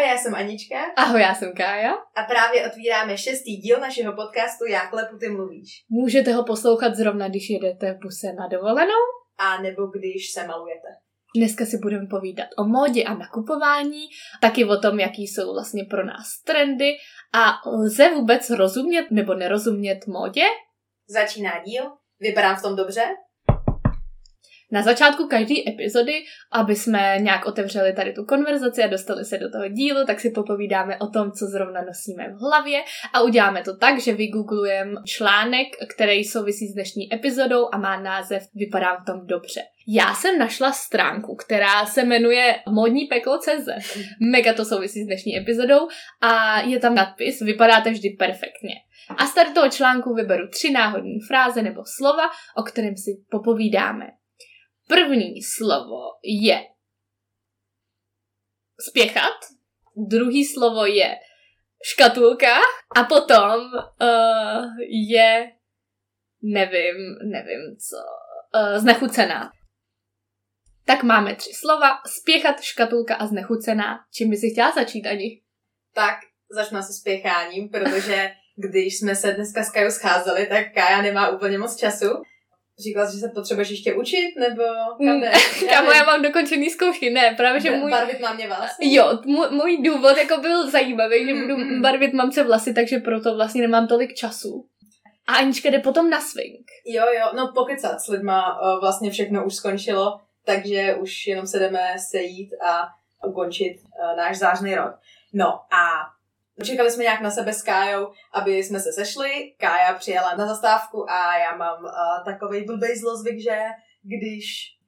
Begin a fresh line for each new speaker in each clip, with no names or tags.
Ahoj, já jsem Anička.
Ahoj, já jsem Kája.
A právě otvíráme šestý díl našeho podcastu Já klepu, ty mluvíš.
Můžete ho poslouchat zrovna, když jedete v buse na dovolenou.
A nebo když se malujete.
Dneska si budeme povídat o módě a nakupování, taky o tom, jaký jsou vlastně pro nás trendy a lze vůbec rozumět nebo nerozumět módě?
Začíná díl. Vypadám v tom dobře?
Na začátku každé epizody, aby jsme nějak otevřeli tady tu konverzaci a dostali se do toho dílu, tak si popovídáme o tom, co zrovna nosíme v hlavě a uděláme to tak, že vygooglujeme článek, který souvisí s dnešní epizodou a má název Vypadám v tom dobře. Já jsem našla stránku, která se jmenuje modní peklo.cz. Mega to souvisí s dnešní epizodou a je tam nadpis Vypadáte vždy perfektně. A z toho článku vyberu tři náhodní fráze nebo slova, o kterém si popovídáme. První slovo je spěchat, druhý slovo je škatulka a potom uh, je, nevím, nevím co, uh, znechucená. Tak máme tři slova, spěchat, škatulka a znechucená. Čím by si chtěla začít, Ani?
Tak začnu asi spěcháním, protože když jsme se dneska s Kajou scházeli, tak Kaja nemá úplně moc času Říkala jsi, že se potřebuješ ještě učit, nebo kam ne?
Kámo, já mám dokončený zkoušky, ne, právě, že...
Můj... Barvit mám mě vlastně.
Jo, můj, můj důvod jako byl zajímavý, že budu mm-hmm. barvit mamce vlasy, takže proto vlastně nemám tolik času. A Anička jde potom na swing.
Jo, jo, no pokecat s lidma uh, vlastně všechno už skončilo, takže už jenom se jdeme sejít a ukončit uh, náš zářný rok. No a Čekali jsme nějak na sebe s Kájou, aby jsme se sešli. Kája přijela na zastávku a já mám uh, takový blbý zlozvyk, že když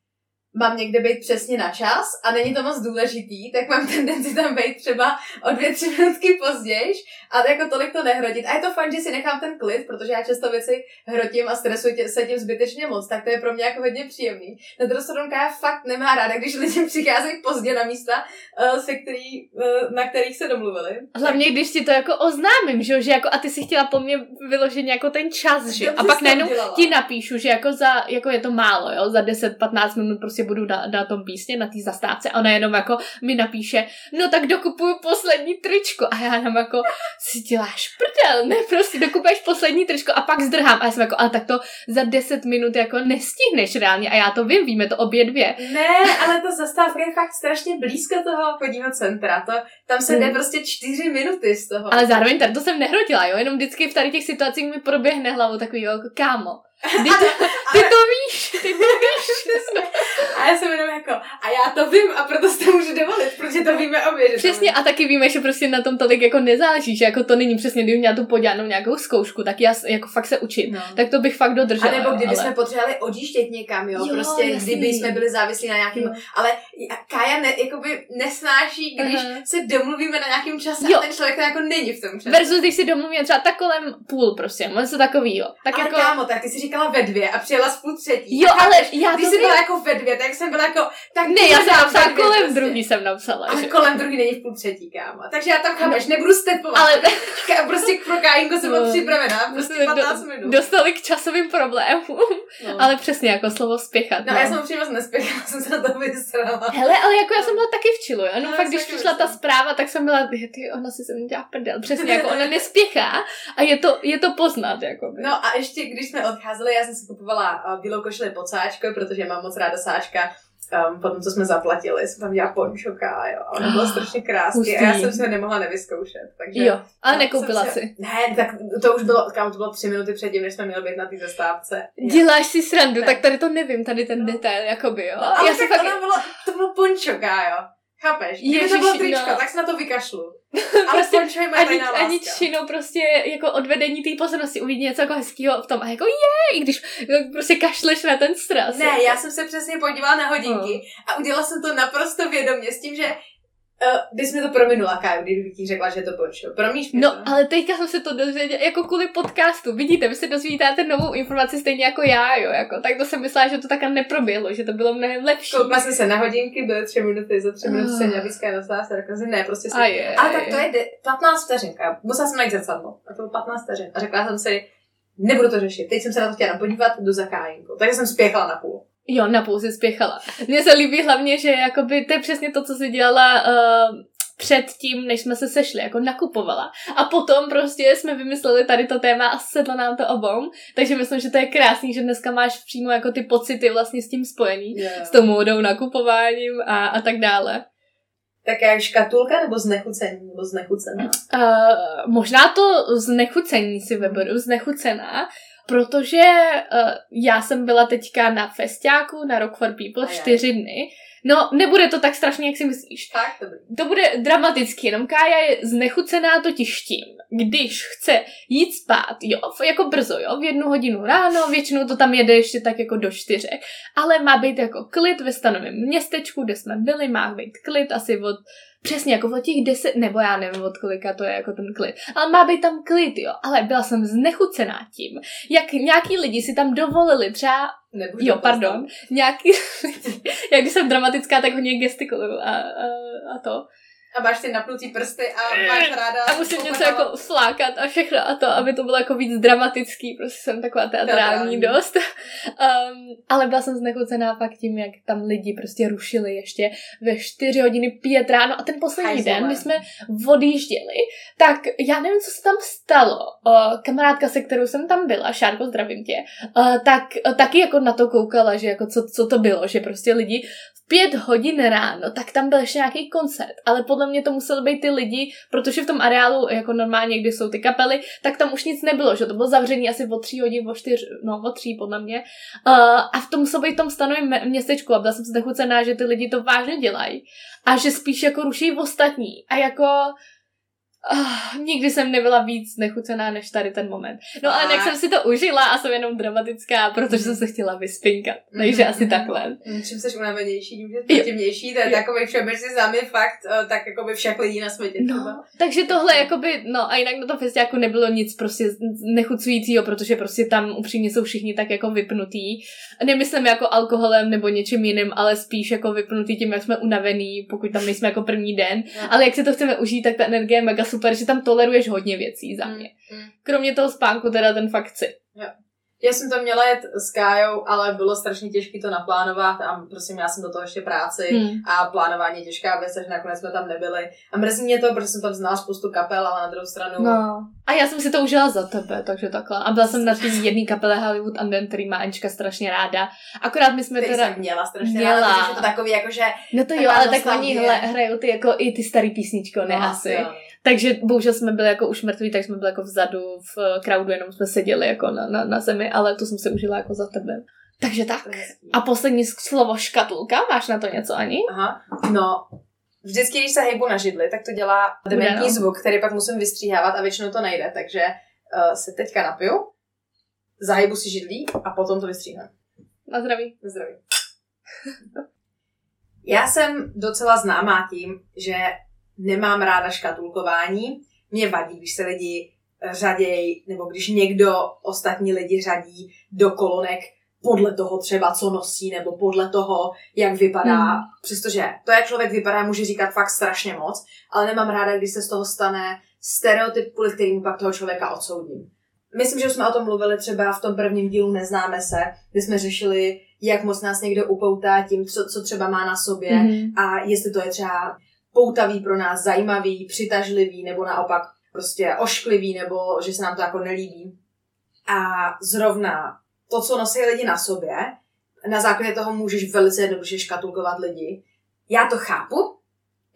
mám někde být přesně na čas a není to moc důležitý, tak mám tendenci tam být třeba o dvě, tři minutky později a jako tolik to nehrotit. A je to fajn, že si nechám ten klid, protože já často věci hrotím a stresuji tě, se tím zbytečně moc, tak to je pro mě jako hodně příjemný. Na druhou stranu já fakt nemá ráda, když lidi přicházejí pozdě na místa, uh, se který, uh, na kterých se domluvili.
Hlavně, když ti to jako oznámím, že, že jako, a ty si chtěla po mně vyložit jako ten čas, že? A pak najednou ti napíšu, že jako, za, jako je to málo, jo, za 10-15 minut prostě prostě budu na, na tom písně, na té zastávce a ona jenom jako mi napíše, no tak dokupuju poslední tričko a já jenom jako si děláš prdel, ne, prostě dokupuješ poslední tričko a pak zdrhám a já jsem jako, ale tak to za 10 minut jako nestihneš reálně a já to vím, víme to obě dvě.
Ne, ale ta zastávka je fakt strašně blízko toho chodního centra, to, tam se jde hmm. prostě čtyři minuty z toho.
Ale zároveň tady to jsem nehrotila, jo, jenom vždycky v tady těch situacích mi proběhne hlavou takový, jako kámo, ty to, ty to víš, ty to víš.
a já jsem jenom jako, a já to vím a proto si to můžu dovolit, protože to víme obě. Že
přesně a taky víme, že prostě na tom tolik jako nezáleží, že jako to není přesně, kdybych měla tu podělanou nějakou zkoušku, tak já jako fakt se učím. No. Tak to bych fakt dodržela.
A nebo kdyby ale... jsme potřebovali odjíždět někam, jo, jo prostě jasný. kdyby jsme byli závislí na nějakým, jo. ale Kaja ne, jakoby nesnáší, když uh-huh. se domluvíme na nějakém čase jo. a ten člověk to jako není v tom čase.
Versus, když si domluvíme třeba tak kolem půl, prostě, něco takovýho. Tak
ale
jako...
kámo, tak ty si říkala ve dvě a přijela z půl třetí.
Jo, ale já
Když jsi byla jako ve dvě, tak jsem byla jako, tak
Ne, já jsem napsala kolem prostě. druhý jsem napsala.
Ale že? kolem druhý není v půl třetí, kámo. Takže já tam chápeš, nebudu stepovat. Ale prostě pro Kájinko jsem byla no. připravená, prostě 15 minut.
Dostali k časovým problémům. No. Ale přesně jako slovo spěchat.
No, no. já jsem přímo nespěchala, jsem se na to vysrala.
Hele, ale jako já jsem byla taky v čilu, no, no fakt, když přišla ta zpráva, tak jsem byla, ty, ona si se mi dělá prdel. Přesně, jako ona nespěchá a je to, je to poznat, jako.
No a ještě, když jsme odcházeli, já jsem si kupovala bílou košili pod sáčkou, protože mám moc ráda sáčka. Um, potom, co jsme zaplatili, jsem tam dělala pončoka, jo. A ono bylo strašně krásný a já jsem si ho nemohla nevyzkoušet. Takže
jo, ale nekoupila si. si.
Ne, tak to už bylo, kam to bylo tři minuty předtím, než jsme měli být na té zastávce.
Děláš si srandu, ne. tak tady to nevím, tady ten no. detail, jakoby, jo.
No, ale já tak fakt... bylo, to bylo pončoka, jo. Chápeš? Kdyby to bylo tričko, no. tak se na to vykašlu. Ale prostě ani,
ani čino prostě jako odvedení té pozornosti uvidí něco jako hezkého v tom a jako je, i když prostě kašleš na ten stres.
Ne, já jsem se přesně podívala na hodinky oh. a udělala jsem to naprosto vědomě s tím, že Uh, bys mi to prominula, Káju, když bych ti řekla, že to počul. Promíš mi
No,
to?
ale teďka jsem se to dozvěděla, jako kvůli podcastu. Vidíte, vy se dozvídáte novou informaci stejně jako já, jo, jako. Tak to jsem myslela, že to takhle neproběhlo, že to bylo mnohem lepší.
Koukla jsme se na hodinky, byly tři minuty, za tři minuty se měla blízká nosá, se řekla, že ne, prostě si...
je,
ale tak to je 15 vteřin, Musela jsem najít zrcadlo. A to bylo 15 vteřin. A řekla jsem si, nebudu to řešit. Teď jsem se na to chtěla podívat, do zakájinku. Takže jsem spěchala na půl.
Jo, na půl si spěchala. Mně se líbí hlavně, že jakoby to je přesně to, co si dělala uh, předtím, než jsme se sešli, jako nakupovala. A potom prostě jsme vymysleli tady to téma a sedlo nám to obou. Takže myslím, že to je krásný, že dneska máš přímo jako ty pocity vlastně s tím spojený.
Yeah.
S tou módou, nakupováním a, a tak dále.
Tak jak škatulka nebo znechucení nebo znechucená?
Uh, možná to znechucení si vyberu, znechucená, protože uh, já jsem byla teďka na festiáku na Rock for People
Ajaj.
čtyři dny. No, nebude to tak strašně, jak si myslíš.
Tak, dobrý.
To bude dramatický, jenom Kája je znechucená totiž tím, když chce jít spát, jo, jako brzo, jo, v jednu hodinu ráno, většinou to tam jede ještě tak jako do čtyřek, ale má být jako klid ve stanovém městečku, kde jsme byli, má být klid asi od Přesně, jako od těch deset, nebo já nevím od kolika to je jako ten klid. Ale má být tam klid, jo. Ale byla jsem znechucená tím, jak nějaký lidi si tam dovolili třeba
Nebudu
Jo, pardon. Nějaký lidi, jak když jsem dramatická, tak hodně gestikuluju a, a, a to.
A máš ty napnutý prsty a máš ráda...
A musím něco jako flákat a všechno a to, aby to bylo jako víc dramatický, prostě jsem taková teatrální
Teatrální.
dost. Um, ale byla jsem znechucená fakt tím, jak tam lidi prostě rušili ještě ve 4 hodiny 5 ráno a ten poslední
Hajzlové.
den, kdy jsme odjížděli, tak já nevím, co se tam stalo. Uh, kamarádka, se kterou jsem tam byla, Šárko, zdravím tě, uh, tak uh, taky jako na to koukala, že jako co, co to bylo, že prostě lidi v pět hodin ráno, tak tam byl ještě nějaký koncert, ale podle mě to museli být ty lidi, protože v tom areálu, jako normálně, kde jsou ty kapely, tak tam už nic nebylo, že to bylo zavřený asi o tři hodin, o čtyř, no o tří podle mě. Uh, a v tom muselo být tom stanovém mě- městečku a byla jsem znechucená, že ty lidi to vážně dělají a že spíš jako ruší ostatní a jako Uh, nikdy jsem nebyla víc nechucená než tady ten moment. No a jak jsem si to užila a jsem jenom dramatická, protože jsem se chtěla vyspinkat. Takže
Mhm,
asi
mhm.
takhle.
Mm, Čím jsi unavenější, tím jsi protivnější, to je takový všeobecně za mě fakt, eh, tak jako by všech lidí na světě třeba.
No, takže tohle jakoby, no a jinak na tom festiáku nebylo nic prostě nechucujícího, protože prostě tam upřímně jsou všichni tak jako vypnutí. Nemyslím jako alkoholem nebo něčím jiným, ale spíš jako vypnutý tím, jak jsme unavený, pokud tam nejsme jako první den.
No.
Ale jak si to chceme užít, tak ta energie je mega super, že tam toleruješ hodně věcí za
Mm,
mě.
mm.
Kromě toho spánku teda ten fakt chci.
Já jsem to měla jet s Kájou, ale bylo strašně těžké to naplánovat a prostě měla jsem do toho ještě práci
Hmm.
a plánování je těžká věc, takže nakonec jsme tam nebyli. A mrzí mě to, protože jsem tam znala spoustu kapel, ale na druhou stranu
No. A já jsem si to užila za tebe, takže takhle. A byla jsem na té jedné kapele Hollywood Anden, který má Ančka strašně ráda. Akorát my jsme
který
teda...
jsem měla strašně
Měla.
ráda, protože je to takový jako, že
No to jo, ale tak oni hle, hrajou ty jako i ty starý písničko, ne
no,
asi.
jo.
Takže bohužel jsme byli jako už mrtví, tak jsme byli jako vzadu v eh, crowdu, jenom jsme seděli jako na, na, na zemi, ale to jsem si užila jako za tebe. Takže tak. A poslední slovo škatulka, máš na to něco ani?
Aha, no, vždycky, když se hejbu na židli, tak to dělá
Bude,
dementní
no.
zvuk, který pak musím vystříhávat a většinou to nejde, takže uh, se teďka napiju, zahejbu si židlí a potom to vystříhám.
Na zdraví.
Na zdraví. Já jsem docela známá tím, že nemám ráda škatulkování. Mě vadí, když se lidi řadějí, nebo když někdo, ostatní lidi řadí do kolonek podle toho třeba, co nosí, nebo podle toho, jak vypadá.
Hmm.
Přestože to, jak člověk vypadá, může říkat fakt strašně moc, ale nemám ráda, když se z toho stane stereotyp, kvůli kterým pak toho člověka odsoudím. Myslím, že už jsme o tom mluvili třeba v tom prvním dílu Neznáme se, kde jsme řešili, jak moc nás někdo upoutá tím, co, co třeba má na sobě
Mhm.
a jestli to je třeba poutavý pro nás, zajímavý, přitažlivý, nebo naopak prostě ošklivý, nebo že se nám to jako nelíbí. A zrovna to, co nosí lidi na sobě, na základě toho můžeš velice jednoduše škatulkovat lidi. Já to chápu,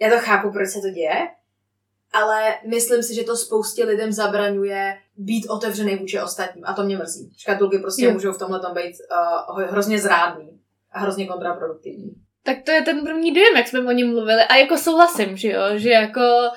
já to chápu, proč se to děje, ale myslím si, že to spoustě lidem zabraňuje být otevřený vůči ostatním a to mě mrzí. Škatulky prostě
Jo.
můžou v tomhle tom být uh, hrozně zrádný a hrozně kontraproduktivní.
Tak to je ten první dojem, jak jsme o něm mluvili. A jako souhlasím, že jo, že jako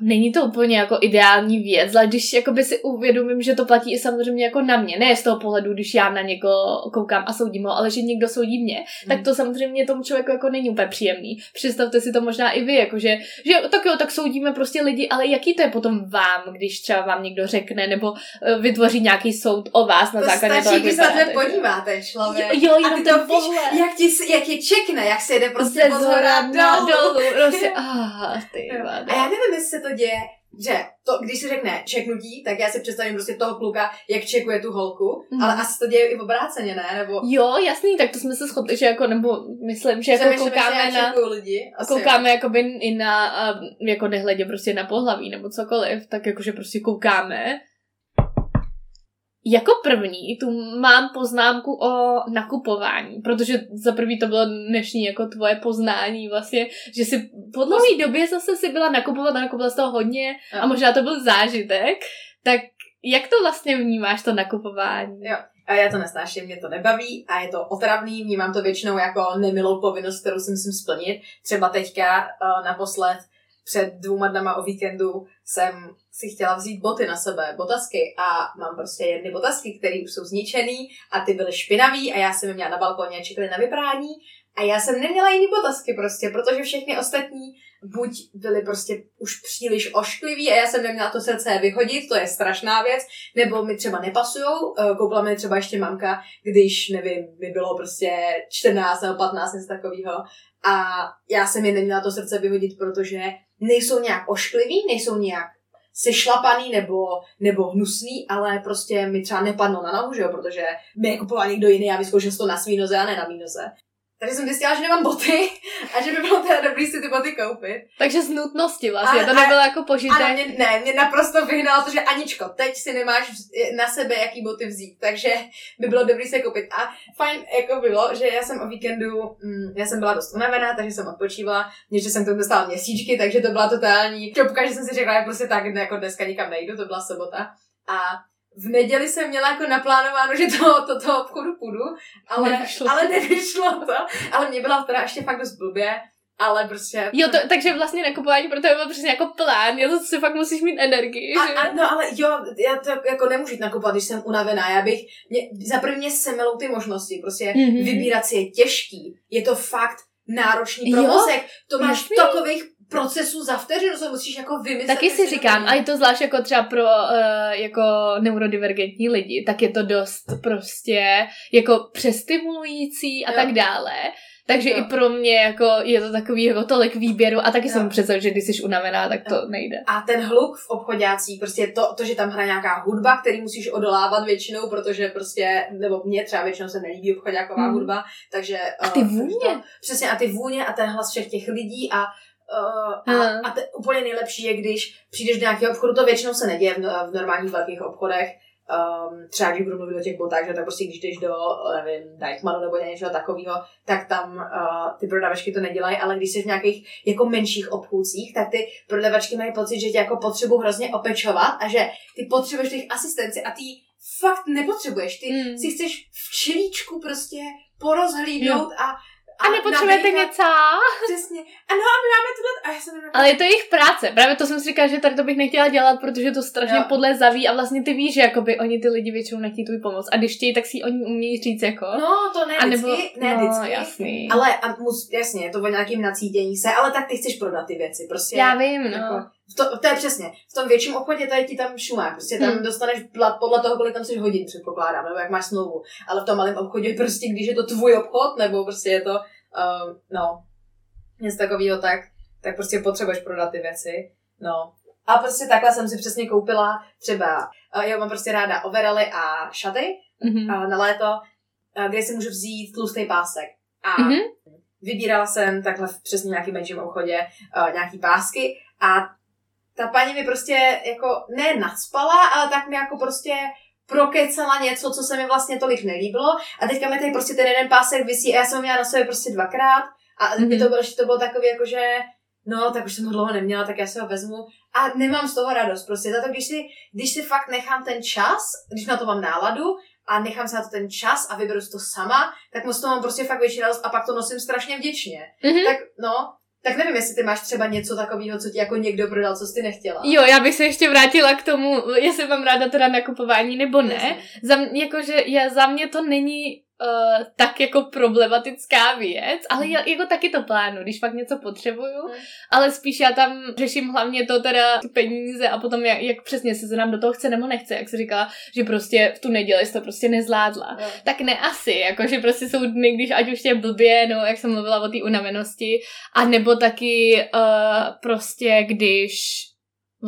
Není to úplně jako ideální věc, ale když jakoby si uvědomím, že to platí i samozřejmě jako na mě, ne z toho pohledu, když já na někoho koukám a soudím ho, ale že někdo soudí mě, tak to samozřejmě tomu člověku jako není úplně příjemný. Představte si to možná i vy, jakože, že tak jo, tak soudíme prostě lidi, ale jaký to je potom vám, když třeba vám někdo řekne, nebo uh, vytvoří nějaký soud o vás na
to
základě
stačí,
toho,
když se na
vypadáte,
tebe
že?
podívá ten člověk.
Jo, jo, jenom ten
to víš,
pohled.
jak, ti, jak ti čekne, jak se jde prostě
Ze zhora
dolů.
dolů, prostě, ah, ty vado.
A já nevím, jestli to děje že to, když se řekne čeknutí, tak já si představím prostě toho kluka, jak čekuje tu holku, mm. ale asi to děje i v obráceně, ne? Nebo...
Jo, jasný, tak to jsme se shodli, že jako, nebo myslím, že jako koukáme
že
na...
lidi. Asi
Koukáme jakoby i na, jako nehledě prostě na pohlaví nebo cokoliv, tak jakože prostě koukáme. Jako první tu mám poznámku o nakupování, protože za prvý to bylo dnešní jako tvoje poznání vlastně, že si po dlouhé době zase si byla nakupovat a nakupovala z toho hodně a možná to byl zážitek, tak jak to vlastně vnímáš, to nakupování?
Jo. A já to nesnáším, mě to nebaví a je to otravný, vnímám to většinou jako nemilou povinnost, kterou si musím splnit. Třeba teďka uh, naposled před dvouma dnama o víkendu jsem si chtěla vzít boty na sebe, botasky a mám prostě jedny botasky, které už jsou zničený a ty byly špinavý a já jsem je měla na balkoně a čekali na vyprání a já jsem neměla jiný botasky prostě, protože všechny ostatní buď byly prostě už příliš ošklivý a já jsem neměla to srdce vyhodit, to je strašná věc, nebo mi třeba nepasujou, Eh, koupila mi třeba ještě mamka, když, nevím, mi bylo prostě 14 nebo 15, něco takového. A já jsem je neměla to srdce vyhodit, protože nejsou nějak ošklivý, nejsou nějak sešlapaný nebo, nebo hnusný, ale prostě mi třeba nepadlo na nohu, že jo, protože mi je kupoval někdo jiný a vyzkoušel to na svý noze a ne na mý noze. Takže jsem zjistila, že nemám boty a že by bylo teda dobrý si ty boty koupit.
Takže z nutnosti vlastně,
A-
to
a-
nebylo jako požitek.
Ano, mě, ne, mě naprosto vyhnalo to, že Aničko, teď si nemáš na sebe jaký boty vzít, takže by bylo dobrý se koupit. A fajn jako bylo, že já jsem o víkendu, mm, já jsem byla dost unavená, takže jsem odpočívala, ještě jsem to dostala měsíčky, takže to byla totální čopka, že jsem si řekla, že prostě tak jako dneska nikam nejdu, to byla sobota. A v neděli jsem měla jako naplánováno, že to, to, to obchodu půjdu, ale,
Nevyšlo.
ale nevyšlo to. Ale mě byla teda ještě fakt dost blbě, ale prostě...
Jo, to, takže vlastně nakupování pro tebe byl přesně jako plán, jo, to si fakt musíš mít energii, že?
A, a, no ale jo, já to jako nemůžu jít nakupovat, když jsem unavená. Já bych, mě, za první semelou ty možnosti, prostě
Mhm.
mm-hmm. vybírat si je těžký. Je to fakt náročný
Jo,
provozek. To máš
jasný.
takových procesů za vteřinu, co musíš jako vymyslet.
Taky si říkám, a je to zvlášť jako třeba pro uh, jako neurodivergentní lidi, tak je to dost prostě jako přestimulující a
Jo.
tak dále. Takže
Jo.
i pro mě jako je to takový jako tolik výběru a taky
Jo.
jsem představ, že když jsi unavená, tak to nejde.
A ten hluk v obchodácích, prostě to, to, že tam hraje nějaká hudba, který musíš odolávat většinou, protože prostě, nebo mě třeba většinou se nelíbí obchodáková
Hmm.
hudba, takže...
A ty
eh,
vůně.
To, přesně, a ty vůně a ten hlas všech těch lidí a Uh, a, a te, úplně nejlepší je, když přijdeš do nějakého obchodu, to většinou se neděje v, v normálních velkých obchodech, um, třeba když budu mluvit o těch botách, že tak prostě když jdeš do, nevím, Deichmannu nebo něčeho takového, tak tam uh, ty prodavačky to nedělají, ale když jsi v nějakých jako menších obchůdcích, tak ty prodavačky mají pocit, že tě jako potřebují hrozně opečovat a že ty potřebuješ těch asistenci a ty fakt nepotřebuješ. Ty
Mm.
si chceš v čelíčku prostě porozhlídnout a
A nepotřebujete
nadýchat-
něco?
Přesně. Ano, a my máme tohle. A já jsem.
Ale je to jejich práce. Právě to jsem si říkala, že tady to bych nechtěla dělat, protože to strašně
Jo.
podlezaví a vlastně ty víš, že jakoby oni ty lidi většinou nechtějí tvůj pomoc. A když chtějí, tak si oni umějí říct jako.
No, to ne
a
vždycky,
nebo,
ne
no,
vždycky.
jasný.
Ale a mus, jasně, je to o nějakým nacítění se, ale tak ty chceš prodat ty věci. Prostě
Já vím, no.
Jako, to, to, je přesně. V tom větším obchodě tady ti tam šumá. Prostě tam
Hmm.
dostaneš plat podle toho, kolik tam jsi hodin, předpokládám, nebo jak máš smlouvu. Ale v tom malém obchodě prostě, když je to tvůj obchod, nebo prostě je to, um, no, něco takového, tak, tak prostě potřebuješ prodat ty věci. No. A prostě takhle jsem si přesně koupila třeba, uh, já mám prostě ráda overally a šaty,
Mhm.
a na léto, a kde si můžu vzít tlustý pásek. A
Mhm.
vybírala jsem takhle v přesně nějakým menším obchodě uh, nějaký pásky a ta paní mi prostě jako ne nadspala, ale tak mi jako prostě prokecala něco, co se mi vlastně tolik nelíbilo a teďka mi tady prostě ten jeden pásek visí a já jsem ho měla na sobě prostě dvakrát a mm-hmm.
Mhm.
to bylo, to bylo takový jako, že no, tak už jsem ho dlouho neměla, tak já si ho vezmu a nemám z toho radost prostě. Za to, když si, když si fakt nechám ten čas, když na to mám náladu a nechám si na to ten čas a vyberu si to sama, tak moc to mám prostě fakt větší radost a pak to nosím strašně vděčně.
Mhm.
Tak no, tak nevím, jestli ty máš třeba něco takového, co ti jako někdo prodal, co jsi ty nechtěla.
Jo, já bych se ještě vrátila k tomu, jestli mám ráda teda nakupování nebo ne.
Jasně.
Za jakože já, za mě to není uh, tak jako problematická věc, ale já, jako taky to plánu, když fakt něco potřebuju,
Mhm.
ale spíš já tam řeším hlavně to teda ty peníze a potom jak, jak přesně se nám do toho chce nebo nechce, jak jsi říkala, že prostě v tu neděli jsi to prostě nezvládla.
Jo.
Tak ne asi, jakože prostě jsou dny, když ať už tě blbě, no jak jsem mluvila o té unavenosti, a nebo taky uh, prostě když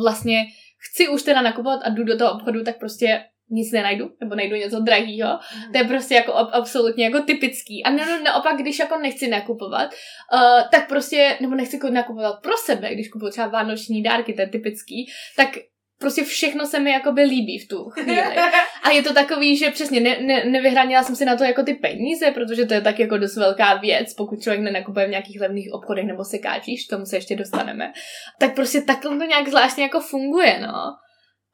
vlastně chci už teda nakupovat a jdu do toho obchodu, tak prostě nic nenajdu, nebo najdu něco drahýho. Mm. To je prostě jako absolutně jako typický. A ne, naopak, když jako nechci nakupovat, uh, tak prostě, nebo nechci nakupovat pro sebe, když kupuju třeba vánoční dárky, to je typický, tak prostě všechno se mi jakoby líbí v tu chvíli. A je to takový, že přesně ne, ne, nevyhranila jsem si na to jako ty peníze, protože to je tak jako dost velká věc, pokud člověk nenakupuje v nějakých levných obchodech nebo sekáčíš, k tomu se ještě dostaneme. Tak prostě takhle to nějak zvláštně jako funguje, no.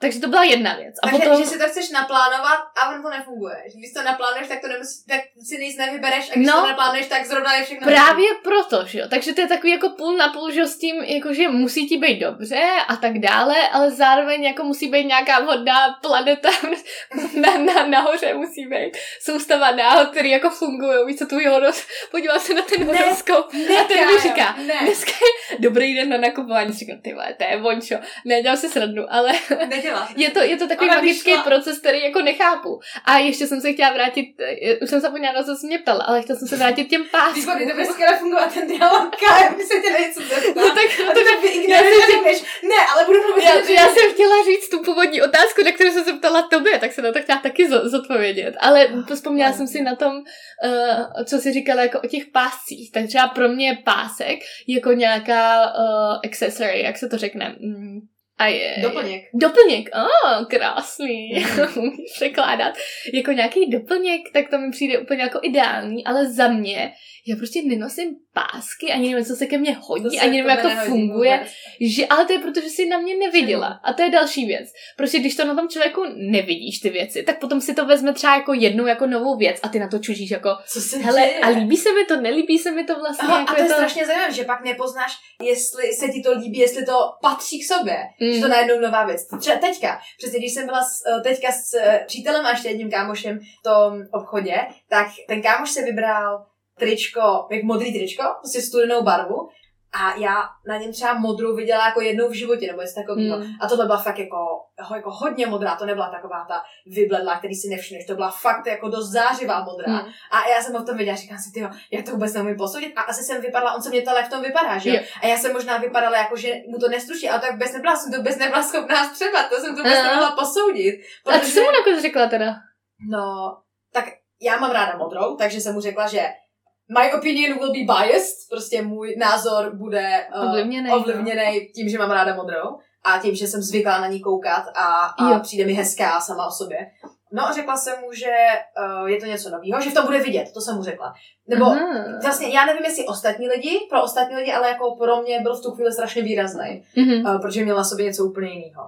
Takže to byla jedna věc.
A Takže, potom... že si to chceš naplánovat a on to nefunguje. Že když to naplánuješ, tak to nemusí, tak si nic nevybereš a když no, to naplánuješ, tak zrovna je všechno.
Právě nevybereš. proto, že jo. Takže to je takový jako půl na půl, že s tím, jako že musí ti být dobře a tak dále, ale zároveň jako musí být nějaká vhodná planeta na, na, nahoře musí být soustava náhod, který jako fungují. Víš co, tvůj horos, podívá se na ten horoskop ne, a ten mi říká, ne. dneska je dobrý den na nakupování. Říkám, ty vole, to je vončo. Nedělám si srandu, ale...
Nedělám
je to, je to takový Ona magický vyšla. proces, který jako nechápu. A ještě jsem se chtěla vrátit, eh, už jsem zapomněla, co jsi mě ptala, ale chtěla jsem se vrátit těm páskům.
Výborně, to by skvěle fungovat ten dialog, já by se tě něco zeptat. No tak,
no, tak
já jsem, ne, ale budu mluvit.
Já, já, jsem chtěla říct tu původní otázku, na kterou jsem se ptala tobě, tak se na to chtěla taky zodpovědět. Ale vzpomněla jsem si na tom, uh, co jsi říkala jako o těch páscích. Tak třeba pro mě pásek jako nějaká uh, accessory, jak se to řekne. Mm
a je, doplněk.
Doplněk, oh, krásný. Mm. překládat. Jako nějaký doplněk, tak to mi přijde úplně jako ideální, ale za mě, já prostě nenosím pásky, ani nevím, co se ke mně hodí, ani nevím, jak to funguje. Že, ale to je proto, že jsi na mě neviděla. A to je další věc. Prostě když to na tom člověku nevidíš ty věci, tak potom si to vezme třeba jako jednu jako novou věc a ty na to čužíš jako,
co se
hele, děje? a líbí se mi to, nelíbí se mi to vlastně.
Aha, jako a to je, to... strašně zajímavé, že pak nepoznáš, jestli se ti to líbí, jestli to patří k sobě. Mm. Že to najednou nová věc. Třeba teďka, přesně když jsem byla s, eh, teďka s eh, přítelem a ještě jedním kámošem v tom obchodě, tak ten kámoš se vybral tričko, jak modrý tričko, prostě studenou barvu. A já na něm třeba modrou viděla jako jednou v životě, nebo něco takového. Mm. A tohle byla fakt jako, jako hodně modrá, to nebyla taková ta vybledla, který si nevšimneš, to byla fakt jako dost zářivá modrá. Mm. A já jsem ho v tom viděla, říkám si, tyjo, já to vůbec neumím posoudit. A asi jsem vypadala, on se mě to v tom vypadá, že jo? A já jsem možná vypadala jako, že mu to nestručí, ale tak vůbec nebyla, jsem to vůbec nebyla schopná střebat, to jsem to vůbec nemohla posoudit.
Protože... A co jsem mu nakonec řekla teda?
No, tak já mám ráda modrou, takže jsem mu řekla, že my opinion will be biased, prostě můj názor bude uh, ovlivněný, ovlivněný no. tím, že mám ráda modrou a tím, že jsem zvyklá na ní koukat a, a přijde mi hezká sama o sobě. No a řekla jsem mu, že uh, je to něco nového, že v tom bude vidět, to jsem mu řekla. Nebo Aha. vlastně já nevím, jestli ostatní lidi, pro ostatní lidi, ale jako pro mě byl v tu chvíli strašně výrazný, uh, protože měl na sobě něco úplně jiného.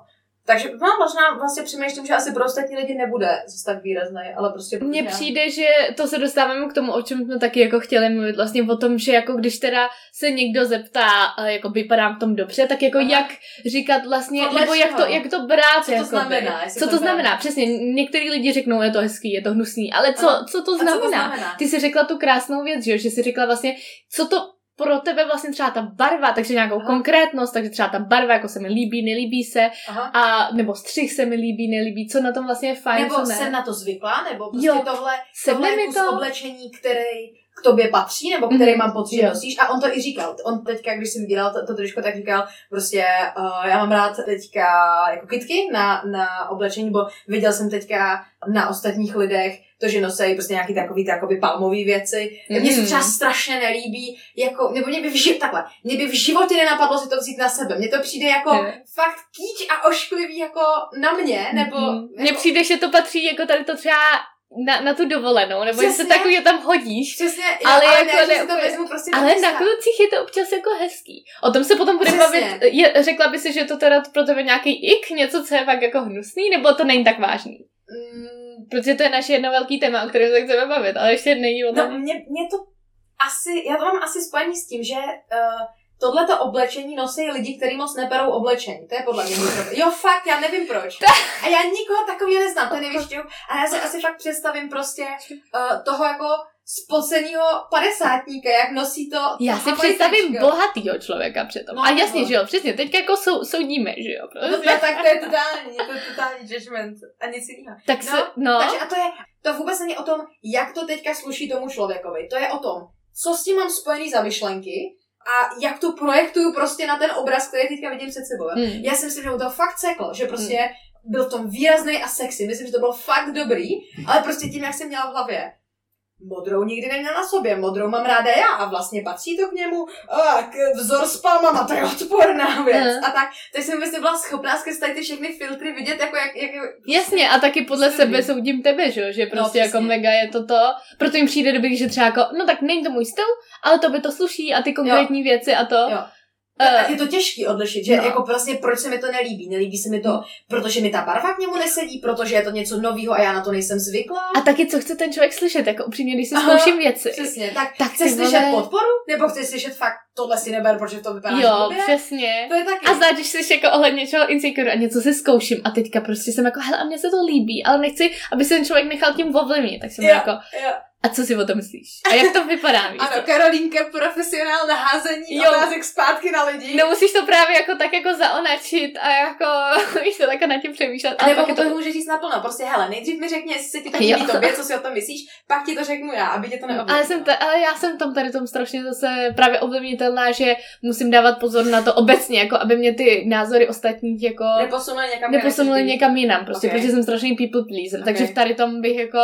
Takže no, možná vlastně přemýšlím, že asi pro ostatní lidi nebude zase tak výrazný, ale prostě...
Mně já... přijde, že to se dostáváme k tomu, o čem jsme taky jako chtěli mluvit, vlastně o tom, že jako když teda se někdo zeptá, jako vypadám v tom dobře, tak jako Aha. jak říkat vlastně, Podle nebo jak to, jak to brát,
co to jako znamená,
co to znamená, přesně, některý lidi řeknou, je to hezký, je to hnusný, ale co, co to znamená? co to znamená? Ty jsi řekla tu krásnou věc, že, že jsi řekla vlastně, co to pro tebe vlastně třeba ta barva, takže nějakou Aha. konkrétnost, takže třeba ta barva, jako se mi líbí, nelíbí se, Aha. a nebo střih se mi líbí, nelíbí, co na tom vlastně je fajn,
Nebo
co ne.
jsem na to zvyklá, nebo prostě jo, tohle, tohle je kus to... oblečení, který k tobě patří, nebo který mm, mám pocit, že nosíš. A on to i říkal. On teďka, když jsem dělal to, to trošku, tak říkal, prostě uh, já mám rád teďka jako kitky na, na oblečení, bo viděl jsem teďka na ostatních lidech to, že nosí prostě nějaký takový takový palmový věci. Mm. Mně se třeba strašně nelíbí, jako, nebo mě by v životě, takhle, mě by v životě nenapadlo si to vzít na sebe. Mně to přijde jako mm. fakt kýč a ošklivý jako na mě, nebo... Mm.
Mně přijde, že to patří jako tady to třeba na, na tu dovolenou, nebo Přesně. že se takový tam hodíš.
Přesně, já, ale, ale jako ne, ne, to vezmu prostě
Ale na klucích je to občas jako hezký. O tom se potom budeme bavit. Je, řekla by si, že to teda pro tebe nějaký ik, něco, co je fakt jako hnusný, nebo to není tak vážný? Mm. Protože to je naše jedno velký téma, o kterém se chceme bavit, ale ještě není o
tom. No, mě, mě to asi, já to mám asi spojení s tím, že uh, tohleto oblečení nosí lidi, kteří moc neberou oblečení. To je podle mě Jo, fakt, já nevím proč. A já nikoho takového neznám, to nevíš, A já si asi fakt představím prostě uh, toho jako spoceného padesátníka, jak nosí to.
Já si představím bohatýho člověka přitom. No, a jasně, no. že jo, přesně, teď jako sou, soudíme, že jo.
Prostě. No, no, tak to je totální, to je totální judgment a nic jiného.
Tak no, se, no.
Takže a to je, to vůbec není o tom, jak to teďka sluší tomu člověkovi. To je o tom, co s tím mám spojený za myšlenky, a jak to projektuju prostě na ten obraz, který teďka vidím před sebou.
Hmm.
Já si myslím, že mu to fakt seklo, že prostě byl v tom výrazný a sexy. Myslím, že to bylo fakt dobrý, ale prostě tím, jak jsem měla v hlavě. Modrou nikdy neměl na sobě, modrou mám ráda já a vlastně patří to k němu. A, k, vzor s palmama, to je odporná věc. A tak, teď jsem vlastně byla schopná skrz tady ty všechny filtry vidět, jako jak, jak
Jasně, a taky podle
Prostě
sebe soudím tebe, že jo, že prostě
No,
jako mega je to to, proto jim přijde dobrý, že třeba jako, no tak není to můj styl, ale to by to sluší a ty konkrétní věci a to.
Jo.
Eh,
Tak je to těžký odlišit, že
no.
jako vlastně proč se mi to nelíbí. Nelíbí se mi to, protože mi ta barva k němu nesedí, protože je to něco nového a já na to nejsem zvyklá.
a taky, co chce ten člověk slyšet, jako upřímně, když si zkouším věci.
Přesně, tak,
Tak
chceš slyšet
vole.
podporu? Nebo chceš slyšet fakt, tohle si neber, protože to vypadá
Jo,
blbě?
přesně.
To je taky.
A zvlášť, když jsi jako ohledně něčeho insecure a něco si zkouším a teďka prostě jsem jako, hele, a mně se to líbí, ale nechci, aby se ten člověk nechal tím ovlivnit, tak jsem
Jo,
jako,
jo.
A co si o tom myslíš? A jak to vypadá, víš?
Ano? Karolínka, profesionál na házení
Jo.
otázek zpátky na lidi.
No musíš to právě jako tak jako zaonačit a jako, víš to, tak nad tím přemýšlet. Ale
Nebo mu to
to,
může říct naplno. Prostě, hele, nejdřív mi řekni, jestli se ti to líbí tobě, co si o tom myslíš, pak ti to řeknu já, aby tě to neovlivnilo.
ale, jsem ta, ale já jsem tam tady tom strašně zase právě ovlivnitelná, že musím dávat pozor na to obecně, jako aby mě ty názory ostatních jako
Neposunuli někam, být.
někam jinam, prostě,
Ok.
protože jsem strašný people pleaser,
Ok.
takže v tady tom bych jako,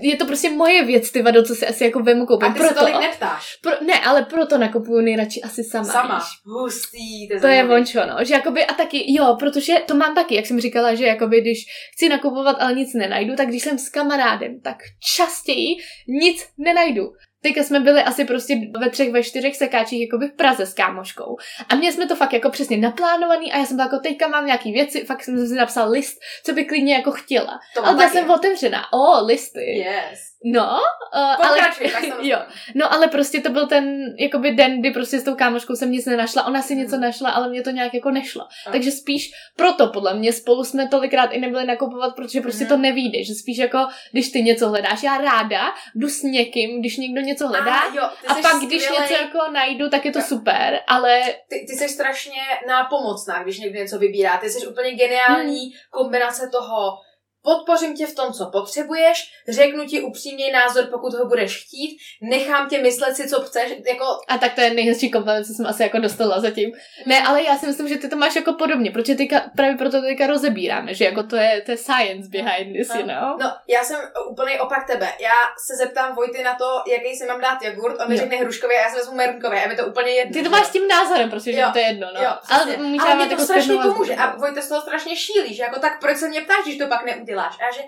je to prostě moje věc, ty vado, co si asi jako vemu koupím.
A ty se
proto,
tolik neptáš.
pro, ne, ale proto nakupuju nejradši asi sama,
Sama.
víš.
Hustý, to je
To je vončo, no. Že jakoby, a taky, jo, protože to mám taky, jak jsem říkala, že jakoby, když chci nakupovat, ale nic nenajdu, tak když jsem s kamarádem, tak častěji nic nenajdu. Teďka jsme byli asi prostě ve třech, ve čtyřech sekáčích jakoby v Praze s kámoškou. A měli jsme to fakt jako přesně naplánovaný a já jsem byla jako teďka mám nějaký věci, fakt jsem si napsal list, co by klidně jako chtěla.
To
Ale byla
taky.
jsem otevřená. O, listy.
Yes.
No, uh, ale,
tak
jo, no ale prostě to byl ten jakoby den, kdy prostě s tou kámoškou jsem nic nenašla, ona si něco
Hmm.
našla, ale mě to nějak jako nešlo.
A.
Takže spíš proto podle mě spolu jsme tolikrát i nebyli nakupovat, protože prostě
Mhm.
to nevíde, že spíš jako, když ty něco hledáš, já ráda jdu s někým, když někdo něco hledá,
A, jo,
a pak, když
skvělej-
něco jako najdu, tak je to
Jo.
super, ale
ty, ty jsi strašně nápomocná, když někdo něco vybírá. Ty jsi úplně geniální
Hmm.
kombinace toho, podpořím tě v tom, co potřebuješ, řeknu ti upřímný názor, pokud ho budeš chtít, nechám tě myslet si, co chceš, jako
A tak to je nejhezčí kompliment, co jsem asi jako dostala zatím. Ne, ale já si myslím, že ty to máš jako podobně, protože teďka, právě proto to teďka rozebíráme, že jako to je, to je science behind this, you know?
No, já jsem úplný opak tebe. Já se zeptám Vojty na to, jaký si mám dát jogurt, on mi řekne hruškový a já si vezmu merunkový a mi to úplně jedno.
Ty to máš
jo?
tím názorem, prostě, že
Jo,
to je jedno, no.
Jo,
ale
ale mě to
jako
strašně pomůže.
no.
A Vojta z toho strašně šílí, že jako tak proč se mě ptáš, když to pak neuděláš? A já, že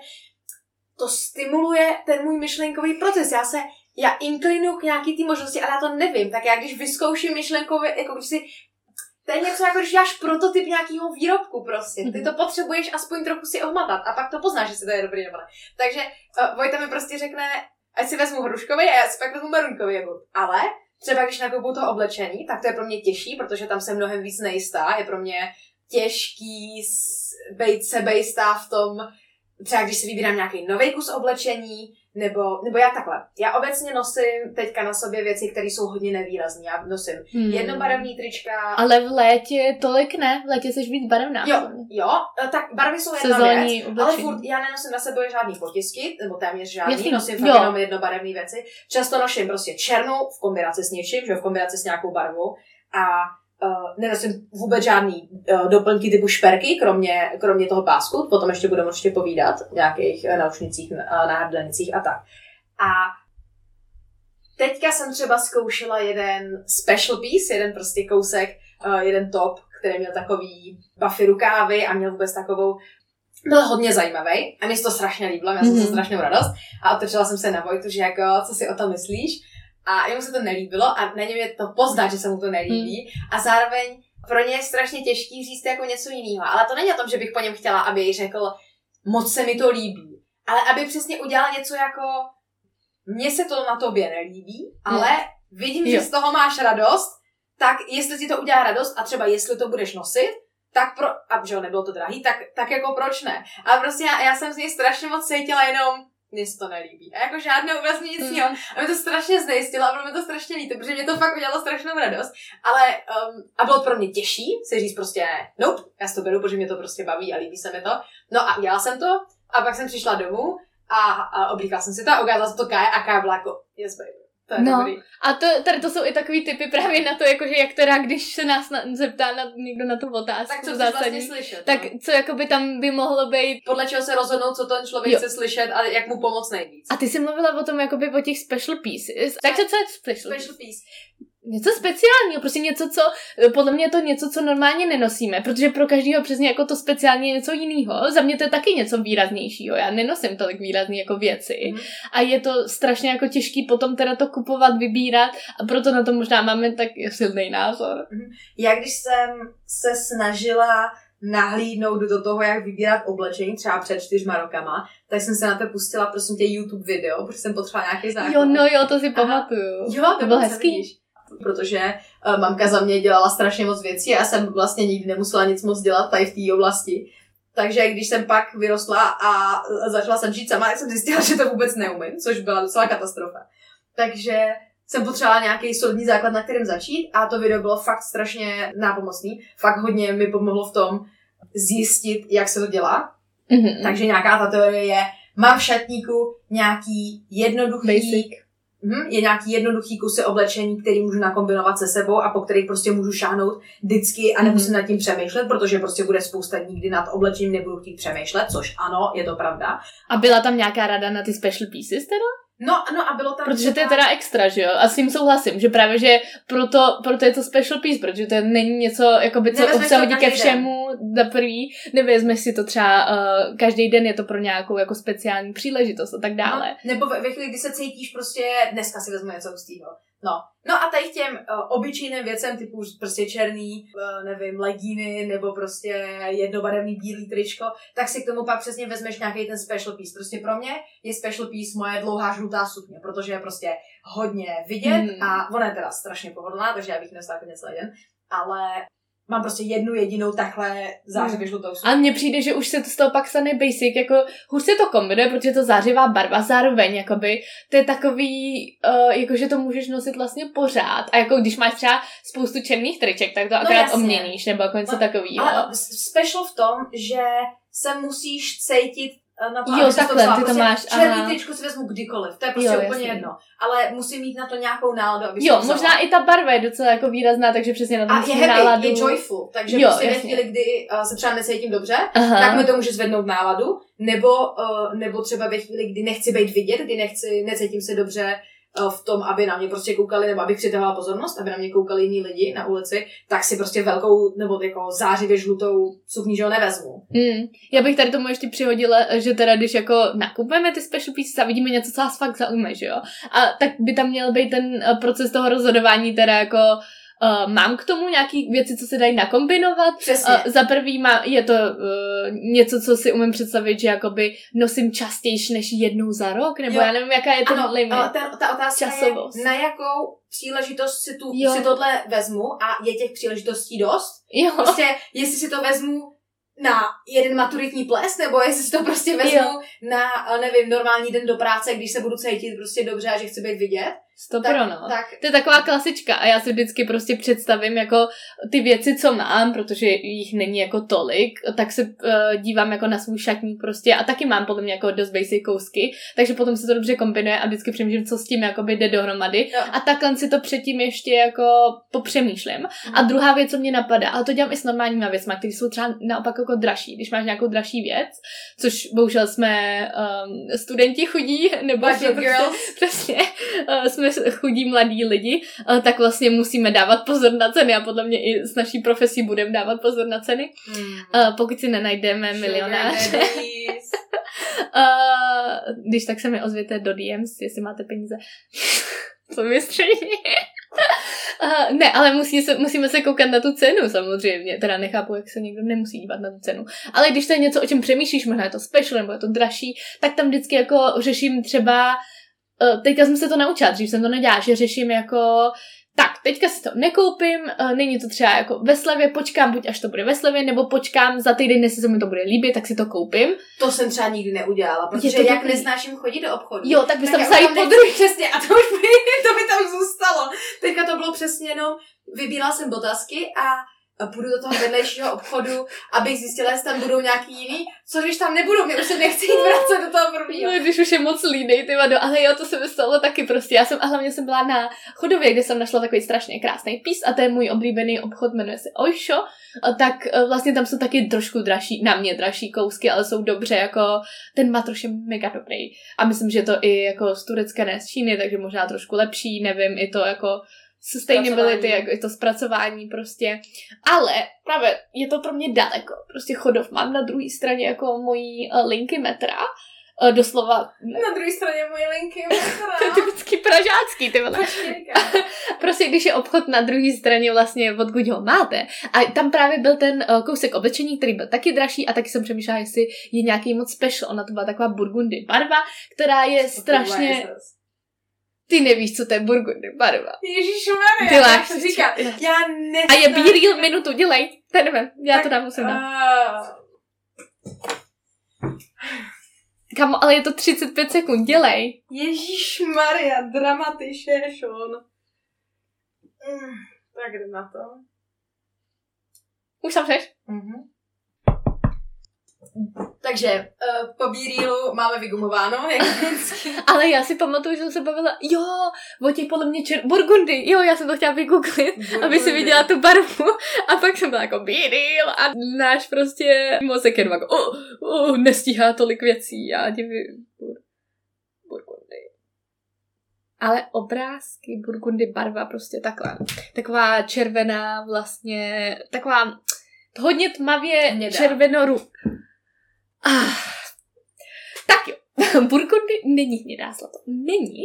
to stimuluje ten můj myšlenkový proces. Já se, já inklinuju k nějaký té možnosti, ale já to nevím. Tak já když vyzkouším myšlenkově, jako když si to je něco jako když děláš prototyp nějakého výrobku prostě. Ty
Mhm.
to potřebuješ aspoň trochu si ohmatat a pak to poznáš, jestli to je dobrý nebo ne. Takže uh, Vojta mi prostě řekne, ať si vezmu hruškový a já si pak vezmu merunkový jogurt. Ale třeba když nakupuju to oblečení, tak to je pro mě těžší, protože tam jsem mnohem víc nejistá. Je pro mě těžký být sebejistá v tom, třeba když si vybírám nějaký nový kus oblečení, nebo, nebo já takhle. Já obecně nosím teďka na sobě věci, které jsou hodně nevýrazné. Já nosím
Hmm.
jednobarevný trička.
Ale v létě tolik ne, v létě jsi víc barevná.
Jo, jo, e, tak barvy jsou jedna věc,
Sezónní
ale
oblečení.
furt já nenosím na sebe žádný potisky, nebo téměř žádný,
Jasný,
nosím fakt
jo.
jenom jednobarevné věci. Často nosím prostě černou v kombinaci s něčím, že v kombinaci s nějakou barvou a uh, nenosím vůbec žádný uh, doplňky typu šperky, kromě, kromě toho pásku, potom ještě budeme určitě povídat v nějakých uh, naušnicích, uh, náhrdelnicích a tak. A teďka jsem třeba zkoušela jeden special piece, jeden prostě kousek, uh, jeden top, který měl takový buffy rukávy a měl vůbec takovou byl hodně zajímavý a mi se to strašně líbilo, měla jsem
Mhm.
mm-hmm. strašnou radost a otevřela jsem se na Vojtu, že jako, co si o tom myslíš a jemu se to nelíbilo a na něm je to poznat, že se mu to nelíbí. A zároveň pro ně je strašně těžký říct jako něco jiného, ale to není o tom, že bych po něm chtěla, aby jí řekl, moc se mi to líbí, ale aby přesně udělal něco jako, mně se to na tobě nelíbí, ale vidím, že
Jo.
z toho máš radost, tak jestli ti to udělá radost a třeba jestli to budeš nosit, tak pro, a že nebylo to drahý, tak, tak jako proč ne? Ale prostě já, já jsem z něj strašně moc cítila jenom, mně se to nelíbí. A jako žádnou vlastně nic
Mm.
jiného. A mě to strašně znejistilo a bylo mi to strašně líto, protože mě to fakt udělalo strašnou radost. Ale, um, a bylo pro mě těžší si říct prostě, nope, já si to beru, protože mě to prostě baví a líbí se mi to. No a udělala jsem to a pak jsem přišla domů a, a oblíkala jsem si to a ukázala jsem to Káje a Kája byla jako, yes baby. To je
No.
dobrý.
A to, tady to jsou i takový typy právě na to, jakože jak teda, když se nás na, zeptá na, někdo na tu otázku
Tak co
zásadní,
vlastně slyšet?
tak
no?
co jakoby tam by mohlo být.
Podle čeho se rozhodnout, co ten člověk
Jo.
chce slyšet a jak mu pomoct nejvíc.
A ty jsi mluvila o tom jakoby o těch special pieces. Takže co je special, piece?
Special piece.
Něco speciálního, prostě něco, co, podle mě je to něco, co normálně nenosíme, protože pro každého přesně jako to speciálně je něco jiného. Za mě to je taky něco výraznějšího, já nenosím tolik výrazný jako věci
Mhm.
a je to strašně jako těžký potom teda to kupovat, vybírat a proto na to možná máme tak silný názor.
Já když jsem se snažila nahlídnout do toho, jak vybírat oblečení, třeba před čtyřma rokama, tak jsem se na to pustila prosím tě YouTube video, protože jsem potřebovala nějaký základ.
Jo, no jo, to si
Aha.
pamatuju.
Jo,
To bylo
dokonce
hezký.
vidíš. Protože uh, mamka za mě dělala strašně moc věcí a já jsem vlastně nikdy nemusela nic moc dělat tady v té oblasti. Takže když jsem pak vyrostla a začala jsem žít sama, tak jsem zjistila, že to vůbec neumím, což byla docela katastrofa. Takže jsem potřebovala nějaký solidní základ, na kterém začít a to video bylo fakt strašně nápomocný. Fakt hodně mi pomohlo v tom zjistit, jak se to dělá.
Mhm.
Takže nějaká ta teorie je, mám v šatníku nějaký jednoduchý
Basic.
Mhm, je nějaký jednoduchý kusy oblečení, který můžu nakombinovat se sebou a po kterých prostě můžu šáhnout vždycky a nemusím
Mhm.
nad tím přemýšlet, protože prostě bude spousta dní, kdy nad oblečením nebudu chtít přemýšlet, což ano, je to pravda.
A byla tam nějaká rada na ty special pieces teda?
No, no a bylo tam
Protože to je teda extra, že jo? A s tím souhlasím, že právě, že proto, proto je to special piece, protože to není něco, jakoby, co
Nevezmeš
se
to
hodí ke všemu za prvý, nevezmeš si to třeba uh, každý den, je to pro nějakou jako speciální příležitost a tak dále.
No, nebo ve, ve chvíli, kdy se cítíš prostě, dneska si vezmu něco hustýho. No. no a tady k těm uh, obyčejným věcem typu prostě černý, uh, nevím, legíny nebo prostě jednobarevný bílý tričko, tak si k tomu pak přesně vezmeš nějaký ten special piece. Prostě pro mě je special piece moje dlouhá žlutá sukně, protože je prostě hodně vidět
Hmm.
a ona je teda strašně pohodlná, takže já bych nesla jako celý den, ale mám prostě jednu jedinou takhle zářivě žlutou sukni.
A mně přijde, že už se to z toho pak stane basic, jako hůř se to kombinuje, protože to zářivá barva, zároveň, jakoby, to je takový, uh, jako že to můžeš nosit vlastně pořád. A jako když máš třeba spoustu černých triček, tak to akorát
jasně.
obměníš, nebo jako něco
No,
takového.
Ale special v tom, že se musíš cítit na to,
Jo, takhle,
vzala.
ty to
prostě
máš,
Černý
aha.
tričko si vezmu kdykoliv, to je prostě
Jo,
úplně
jasně.
jedno. Ale musím mít na to nějakou náladu, abych
Jo,
to vzala.
možná i ta barva je docela jako výrazná, takže přesně na to
a je happy,
náladu.
je joyful, takže
Jo,
prostě ve
jasně.
chvíli, kdy uh, se třeba necítím dobře,
Aha.
tak mi to může zvednout náladu, nebo, uh, nebo třeba ve chvíli, kdy nechci být vidět, kdy nechci, necítím se dobře v tom, aby na mě prostě koukali, nebo abych přitahovala pozornost, aby na mě koukali jiní lidi na ulici, tak si prostě velkou, nebo jako zářivě žlutou sukni, že ho nevezmu.
Mm. Já bych tady tomu ještě přihodila, že teda když jako nakupujeme ty special pieces a vidíme něco, co nás fakt zaujme, že jo? A tak by tam měl být ten eh, proces toho rozhodování teda jako Uh, mám k tomu nějaký věci, co se dají nakombinovat.
Přesně.
Uh, za prvý má, je to uh, něco, co si umím představit, že jakoby nosím častější než jednou za rok, nebo
Jo.
já nevím, jaká je ten
ano,
limit.
ale ten, ta otázka
Časovost.
je, na jakou příležitost si, tu,
Jo.
si tohle vezmu a je těch příležitostí dost?
jo.
Prostě, jestli si to vezmu na jeden maturitní ples, nebo jestli si to prostě vezmu
Jo.
na, nevím, normální den do práce, když se budu cítit prostě dobře a že chci být vidět,
Stopro,
tak,
no.
tak
To je taková klasička a já si vždycky prostě představím jako ty věci, co mám, protože jich není jako tolik, tak se uh, dívám jako na svůj šatník prostě a taky mám podle mě jako dost basic kousky, takže potom se to dobře kombinuje a vždycky přemýšlím, co s tím jakoby jde dohromady
Jo.
a takhle si to předtím ještě jako popřemýšlím. A druhá věc, co mě napadá, ale to dělám i s normálníma věcmi, které jsou třeba naopak jako dražší. Když máš nějakou dražší věc, což bohužel jsme um, studenti chudí, nebo
Budget
prostě,
girls.
přesně, uh, jsme chudí mladí lidi, uh, tak vlastně musíme dávat pozor na ceny a podle mě i s naší profesí budeme dávat pozor na ceny, uh, pokud si nenajdeme milionáře. Uh, když tak se mi ozvěte do DMs, jestli máte peníze. Co mi. Uh, ne, ale musí se, musíme se koukat na tu cenu samozřejmě. Teda nechápu, jak se někdo nemusí dívat na tu cenu. Ale když to je něco, o čem přemýšlíš, možná je to special nebo je to dražší, tak tam vždycky jako řeším třeba teďka jsem se to naučila, dřív jsem to nedělala, že řeším jako tak, teďka si to nekoupím, uh, není to třeba jako ve slevě, počkám buď až to bude ve slevě, nebo počkám za týden, jestli se mi to bude líbit, tak si to koupím.
To jsem třeba nikdy neudělala, protože
to
jak
dobrý.
nesnáším chodit do obchodu.
Jo, tak bys tam
já
vzala
už
jít
tam
po
nechci- Přesně, a to už by, to by tam zůstalo. Teďka to bylo přesně jenom, vybírala jsem dotazky a a půjdu do toho vedlejšího obchodu, abych zjistila, jestli tam budou nějaký jiný, co když tam nebudou, mě už se nechci jít vracet do toho prvního.
No, když už je moc línej, ty vado, ale jo, to se mi stalo taky prostě. Já jsem, a hlavně jsem byla na chodově, kde jsem našla takový strašně krásný pís a to je můj oblíbený obchod, jmenuje se a tak e, vlastně tam jsou taky trošku dražší, na mě dražší kousky, ale jsou dobře, jako ten matroš je mega dobrý. A myslím, že to i jako z Turecka, ne z Číny, takže možná trošku lepší, nevím, i to jako sustainability, jako i to zpracování prostě. Ale právě je to pro mě daleko. Prostě chodov mám na druhé straně jako mojí uh, linky metra. Uh, doslova...
Na druhé straně moje linky metra.
to je typický pražácký, ty vole. prostě když je obchod na druhé straně vlastně, odkud ho máte. A tam právě byl ten uh, kousek oblečení, který byl taky dražší a taky jsem přemýšlela, jestli je nějaký moc special. Ona to byla taková burgundy barva, která je strašně... Ty nevíš, co to je burgundy barva.
Ježíš
Ty láš
to říká. Já ne.
A je bílý minutu, dělej. To nevím, já tak, to dám musím dát. Uh... Kamo, ale je to 35 sekund, dělej.
Ježíš Maria, dramatišešon. Mm, tak jdem na to.
Už tam seš?
Mhm. Takže uh, po Bírílu máme vygumováno, jak.
Ale já si pamatuju, že jsem se bavila, jo, o těch podle mě čer... Burgundy, jo, já jsem to chtěla vygooglit, Burgundy. aby si viděla tu barvu. A pak jsem byla jako Bíril a náš prostě mozek jenom jako, oh, oh, nestíhá tolik věcí, já divy. Bur... Burgundy. Ale obrázky Burgundy barva prostě takhle. Taková červená vlastně, taková hodně tmavě červenoru Ah, tak jo. Burgundy není hnědá zlato. Není.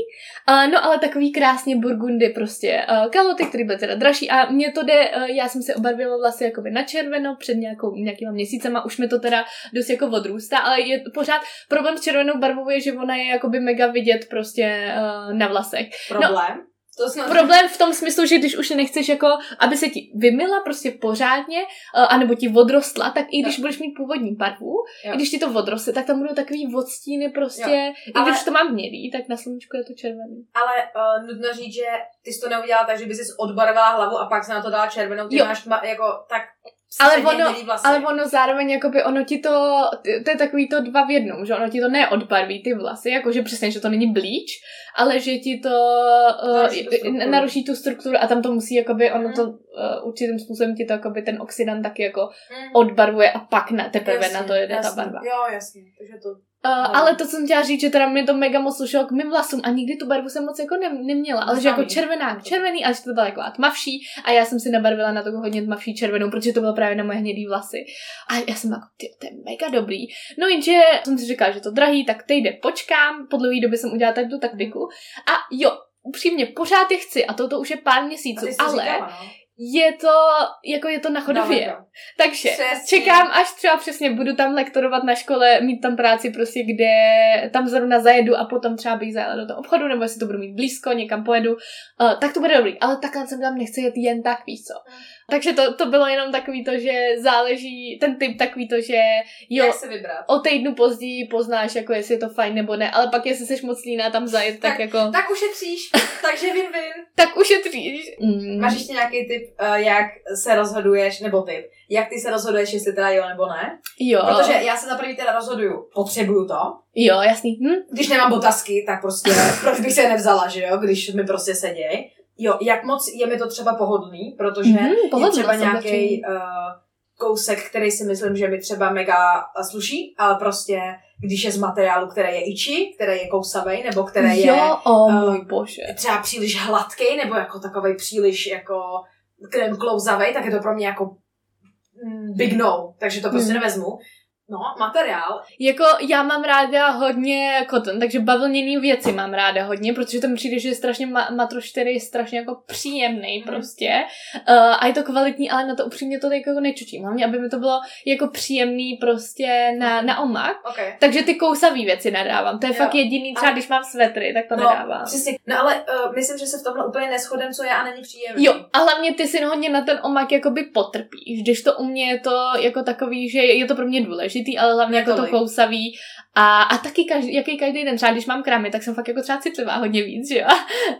Uh, no ale takový krásně burgundy prostě. Uh, kaloty, které byly teda dražší a mě to jde, uh, já jsem se obarvila vlastně jakoby na červeno před nějakou, nějakýma měsícema, už mi to teda dost jako odrůstá, ale je pořád problém s červenou barvou je, že ona je jakoby mega vidět prostě uh, na vlasech.
No, Problém? No,
to snad... Problém v tom smyslu, že když už nechceš jako, aby se ti vymila prostě pořádně, uh, anebo ti odrostla, tak i když jo. budeš mít původní barvu, jo. i když ti to odroste, tak tam budou takový odstíny prostě, jo. i Ale... když to mám hnědý, tak na sluníčku je to červený.
Ale uh, nutno říct, že ty jsi to neudělala tak, že by si odbarvila hlavu a pak se na to dala červenou, ty jo. máš tma, jako tak
ale ono, ale ono zároveň, jakoby ono ti to, to je takový to dva v jednom, že ono ti to neodbarví ty vlasy, jakože přesně, že to není bleach, ale že ti to uh, naruší tu strukturu a tam to musí, jakoby ono mm. to uh, určitým způsobem ti to, jakoby ten oxidant taky jako mm. odbarvuje a pak na, teprve jasně, na to jede
jasně.
ta barva.
Jo, jasně, takže to
Uh, no. Ale to jsem chtěla říct, že teda mě to mega moc slušelo k mým vlasům a nikdy tu barvu jsem moc jako ne, neměla, ale že jako červená, červený, ale že to byla jako tmavší a já jsem si nabarvila na to hodně tmavší červenou, protože to bylo právě na moje hnědý vlasy. A já jsem jako, ty, to je mega dobrý. No jenže jsem si říkala, že to drahý, tak jde počkám, po dlouhé době jsem udělala tady tu taktiku a jo, upřímně, pořád je chci a toto to už je pár měsíců, ale říkala, no? Je to, jako je to na chodově. No, Takže Přesně. čekám, až třeba přesně budu tam lektorovat na škole, mít tam práci prostě, kde tam zrovna zajedu a potom třeba bych zajela do toho obchodu, nebo jestli to budu mít blízko, někam pojedu, uh, tak to bude dobrý. Ale takhle jsem tam nechci jet jen tak, víš co. Mm. Takže to, to bylo jenom takový to, že záleží, ten typ takový to, že jo,
Jak se vybrat?
o týdnu později poznáš, jako jestli je to fajn nebo ne, ale pak jestli jsi moc líná tam zajet, tak, tak jako...
Tak ušetříš, takže win-win.
tak ušetříš.
Mm. Máš ještě nějaký tip, uh, jak se rozhoduješ, nebo tip, jak ty se rozhoduješ, jestli teda jo nebo ne?
Jo.
Protože já se za první teda rozhoduju, potřebuju to.
Jo, jasný. Hm?
Když nemám botasky, tak prostě, proč bych se nevzala, že jo, když mi prostě seděj. Jo, jak moc je mi to třeba pohodlný, protože mm-hmm, je třeba nějaký uh, kousek, který si myslím, že mi třeba mega sluší, ale prostě když je z materiálu, který je iči, který je kousavý, nebo který
jo,
je
oh, uh, můj bože.
třeba příliš hladký, nebo jako takový příliš jako krem klouzavý, tak je to pro mě jako mm, big no, takže to prostě mm. nevezmu. No, materiál.
Jako já mám ráda hodně koton, takže bavlněný věci mám ráda hodně, protože to mi přijde, že je strašně ma- matroš, který je strašně jako příjemný mm. prostě. Uh, a je to kvalitní, ale na to upřímně to jako nečučím. Hlavně, aby mi to bylo jako příjemný prostě na, na omak.
Okay.
Takže ty kousavý věci nadávám. To je jo. fakt jediný, třeba a... když mám svetry, tak to
no,
nedávám.
Přesně. No ale uh, myslím, že se v tomhle úplně neschodem, co já a není příjemný.
Jo, a hlavně ty si hodně na ten omak jakoby potrpíš, když to u mě je to jako takový, že je to pro mě důležité důležitý, ale hlavně jako to kousavý. A, a taky každý, jaký každý den, třeba když mám krámy, tak jsem fakt jako třeba citlivá hodně víc, že jo?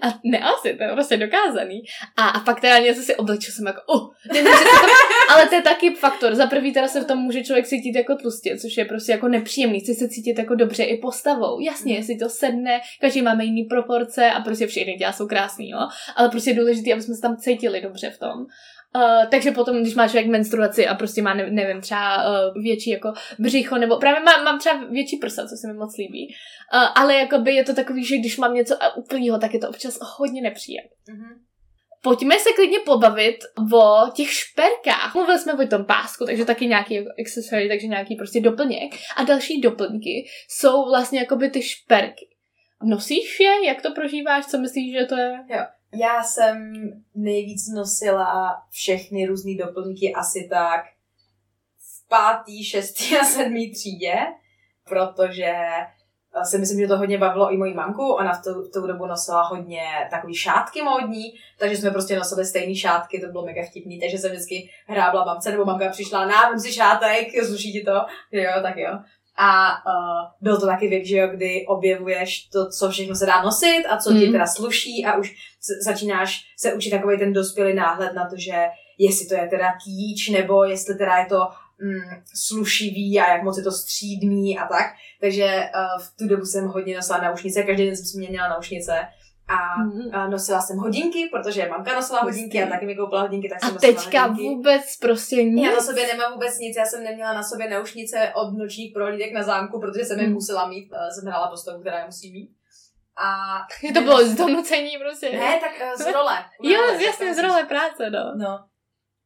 A ne asi, to je prostě dokázaný. A, a pak teda něco si oblečil jsem jako, oh, ne, ne, to, ale to je taky faktor. Za prvý teda se v tom může člověk cítit jako tlustě, což je prostě jako nepříjemný. Chci se cítit jako dobře i postavou. Jasně, jestli to sedne, každý máme jiný proporce a prostě všechny těla jsou krásný, jo. Ale prostě je důležité, aby jsme se tam cítili dobře v tom. Uh, takže potom, když má člověk menstruaci a prostě má, ne, nevím, třeba uh, větší jako břicho, nebo právě má, mám třeba větší prsa, co se mi moc líbí. Uh, ale jakoby je to takový, že když mám něco úplného, tak je to občas hodně nepříjemné. Mm-hmm. Pojďme se klidně pobavit o těch šperkách. Mluvili jsme o tom pásku, takže taky nějaký accessory, takže nějaký prostě doplněk. A další doplňky jsou vlastně jakoby ty šperky. Nosíš je? Jak to prožíváš? Co myslíš, že to je?
Jo. Já jsem nejvíc nosila všechny různé doplňky asi tak v pátý, šestý a sedmý třídě, protože si myslím, že to hodně bavilo i moji mamku. Ona v tu, v tu dobu nosila hodně takový šátky módní, takže jsme prostě nosili stejné šátky, to bylo mega vtipný, takže jsem vždycky hrábla mamce, nebo mamka přišla, na, si šátek, zluší ti to, jo, tak jo. A uh, byl to taky věk, že jo, kdy objevuješ to, co všechno se dá nosit a co mm. ti hmm. teda sluší a už začínáš se učit takový ten dospělý náhled na to, že jestli to je teda kýč, nebo jestli teda je to mm, slušivý a jak moc je to střídný a tak. Takže uh, v tu dobu jsem hodně nosila naušnice, každý den jsem si měnila naušnice a, mm. a nosila jsem hodinky, protože mamka nosila hodinky a taky mi koupila hodinky, tak jsem
a teďka hodinky. vůbec prostě nic?
Já na sobě nemám vůbec nic, já jsem neměla na sobě naušnice od nočních prohlídek na zámku, protože jsem je mm. musela mít, uh, jsem hrála postavu, která je musí mít. A
to bylo z donucení prostě.
Ne, tak uh, z role.
Jo, jasně, z role práce, no.
No,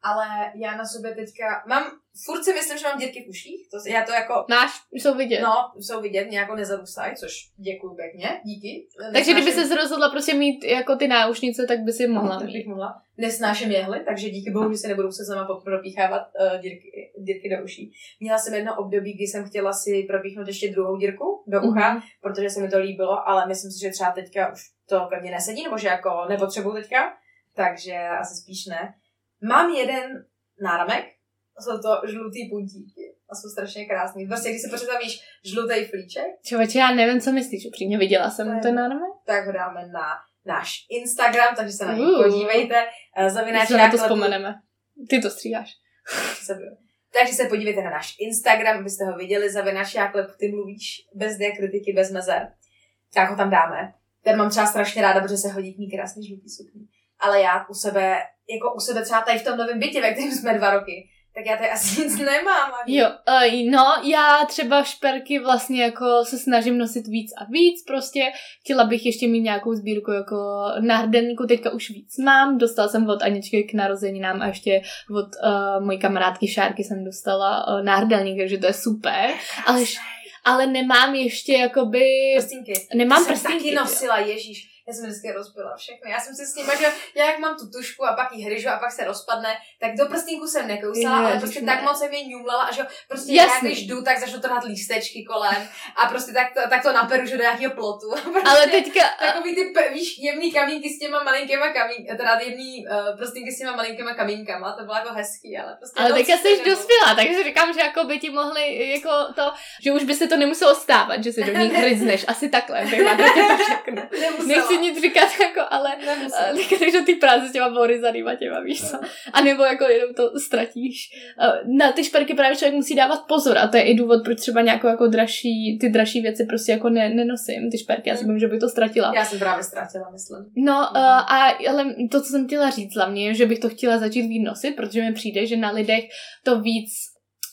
ale já na sobě teďka mám, furt si myslím, že mám dírky v uších, to, já to jako...
Máš, jsou vidět.
No, jsou vidět, nějak nezarůstají, což děkuju pěkně, díky.
Takže kdyby se rozhodla prostě mít jako ty náušnice, tak by si mohla
no, mít. bych mohla. Nesnáším jehly, takže díky bohu, že se nebudu se sama propíchávat uh, dírky, dírky do uší. Měla jsem jedno období, kdy jsem chtěla si propíchnout ještě druhou dírku do ucha, mm-hmm. protože se mi to líbilo, ale myslím si, že třeba teďka už to ke mně nesedí, nebo že jako nepotřebuju teďka, takže asi spíš ne. Mám jeden náramek, jsou to žlutý puntíky a jsou strašně krásný. Prostě když si představíš žlutý flíček.
Čověče, já nevím, co myslíš, upřímně viděla jsem ten náramek.
Tak ho dáme na náš Instagram, takže se na něj uh. podívejte.
Eh, zavináč na to vzpomeneme. Ty to stříháš.
takže se podívejte na náš Instagram, abyste ho viděli, zavináč Jáklep, ty mluvíš bez diakritiky, bez mezer. Tak ho tam dáme. Ten mám třeba strašně ráda, protože se hodí k mý krásný žlutý sukni. Ale já u sebe jako u sebe třeba tady v tom novém bytě, ve kterém jsme dva roky, tak já tady asi nic nemám.
Ani. Jo, uh, no, já třeba šperky vlastně jako se snažím nosit víc a víc, prostě chtěla bych ještě mít nějakou sbírku jako náhrdelníku, teďka už víc mám, dostala jsem od Aničky k narozeninám a ještě od uh, mojí kamarádky Šárky jsem dostala uh, náhrdelník, takže to je super, ale, ale nemám ještě jakoby...
Prstinky.
Nemám prstinky.
taky nosila, ježíš já jsem vždycky rozbila všechny. Já jsem si s nimi, že já jak mám tu tušku a pak ji hryžu a pak se rozpadne, tak do prstínku jsem nekousala, ale prostě ne. tak moc jsem je ňumlala a že prostě já když jdu, tak začnu trhat lístečky kolem a prostě tak to, tak to naperu, že do nějakého plotu. Prostě
ale teďka...
Takový ty, víš, jemný kamínky s těma malinkýma kamínkama, teda jemný uh, prstínky s těma malinkýma kamínkama, to bylo jako hezký, ale prostě...
Ale teďka jsi dospěla, takže říkám, že jako by ti mohli jako to, že už by se to nemuselo stávat, že si do nich hryzneš, asi takhle, bych to řeknu. Nechci nic říkat, jako, ale když do té práce s těma borizanýma těma, víš. A nebo jako jenom to ztratíš. Na ty šperky právě člověk musí dávat pozor a to je i důvod, proč třeba nějakou jako dražší, ty dražší věci prostě jako ne, nenosím, ty šperky, já si myslím, že bych to ztratila.
Já jsem právě ztratila, myslím.
No, uh, a ale to, co jsem chtěla říct hlavně, je, že bych to chtěla začít víc nosit, protože mi přijde, že na lidech to víc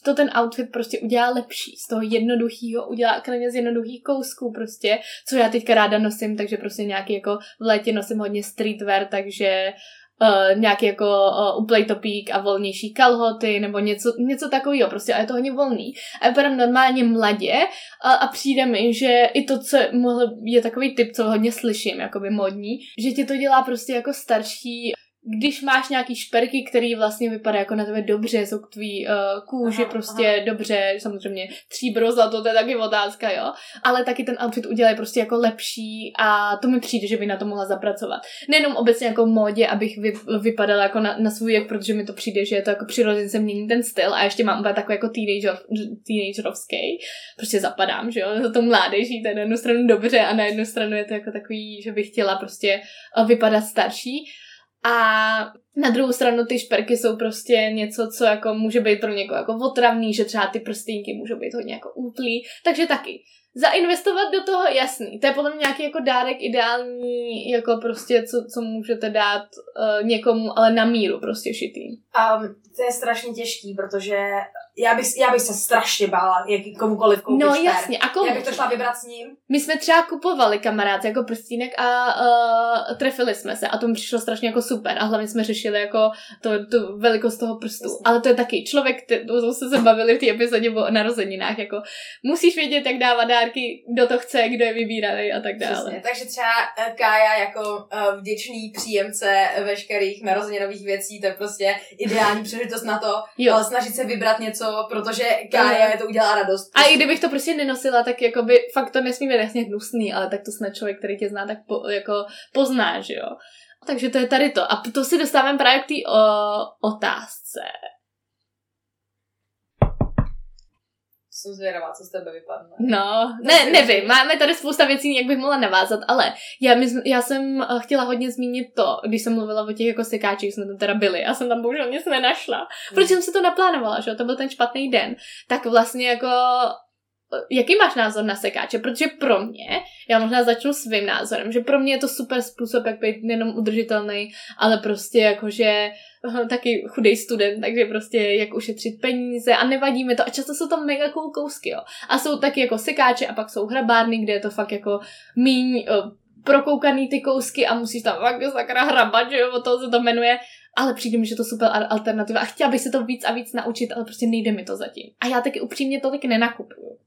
to ten outfit prostě udělá lepší. Z toho jednoduchého udělá klidně z jednoduchých kousků prostě, co já teďka ráda nosím, takže prostě nějaký jako v létě nosím hodně streetwear, takže Uh, nějaký jako uh, uplej topík a volnější kalhoty nebo něco, něco takového prostě a je to hodně volný. A vypadám normálně mladě a, a přijde mi, že i to, co mohl, je takový typ, co hodně slyším, jakoby modní, že ti to dělá prostě jako starší když máš nějaký šperky, který vlastně vypadá jako na tebe dobře, jsou k tvý uh, kůži aha, prostě aha. dobře, samozřejmě tříbro, zlato, to je taky otázka, jo, ale taky ten outfit udělají prostě jako lepší a to mi přijde, že by na to mohla zapracovat. Nejenom obecně jako módě, abych vy, vypadala jako na, na svůj jak, protože mi to přijde, že je to jako přirozeně se mění ten styl a ještě mám úplně takový jako teenager, teenagerovský, prostě zapadám, že jo, za to mládeží, to je na jednu stranu dobře a na jednu stranu je to jako takový, že bych chtěla prostě uh, vypadat starší A na druhou stranu ty šperky jsou prostě něco, co jako může být pro někoho jako otravný, že třeba ty prstínky můžou být hodně jako útlý, takže taky zainvestovat do toho, jasný. To je podle mě nějaký jako dárek ideální, jako prostě, co, co můžete dát uh, někomu, ale na míru prostě šitý.
Um, to je strašně těžký, protože já bych, já bych se strašně bála jaký, komukoliv koupit
No
šper.
jasně, a komu?
Já bych to šla vybrat s ním.
My jsme třeba kupovali kamarád jako prstínek a uh, trefili jsme se a to mi přišlo strašně jako super a hlavně jsme řešili jako to, tu velikost toho prstu.
Jasně.
Ale to je taky člověk, te, to jsme se bavili v té epizodě o narozeninách, jako musíš vědět, jak dávat dárky, kdo to chce, kdo je vybíraný a tak dále.
Přesně. Takže třeba eh, Kája jako eh, vděčný příjemce veškerých narozeninových věcí, to je prostě ideální příležitost na to,
Jo.
ale snažit se vybrat něco, protože Kája to udělá radost.
A i kdybych to prostě nenosila, tak jakoby fakt to nesmí být jasně hnusný, ale tak to snad člověk, který tě zná, tak po, jako pozná, že jo. Takže to je tady to. A to si dostáváme právě k té otázce.
Jsem zvědavá, co z tebe vypadne.
No, ne, nevím, máme tady spousta věcí, jak bych mohla navázat, ale já, my, já jsem eh, chtěla hodně zmínit to, když jsem mluvila o těch jako sekáčích, jsme tam teda byli, já jsem tam bohužel nic nenašla, protože jsem si to naplánovala, že to byl ten špatný den, tak vlastně jako eh, Jaký máš názor na sekáče? Protože pro mě, já možná začnu svým názorem, že pro mě je to super způsob, jak být nejenom udržitelný, ale prostě jakože taky chudej student, takže prostě jak ušetřit peníze a nevadí mi to. A často jsou tam mega cool kousky, jo. A jsou taky jako sekáče a pak jsou hrabárny, kde je to fakt jako míň uh, prokoukaný ty kousky a musíš tam fakt sakra hrabat, že jo, o toho se to jmenuje. Ale přijde mi, že to super al- alternativa a chtěla bych se to víc a víc naučit, ale prostě nejde mi to zatím. A já taky upřímně tolik nenakupuju.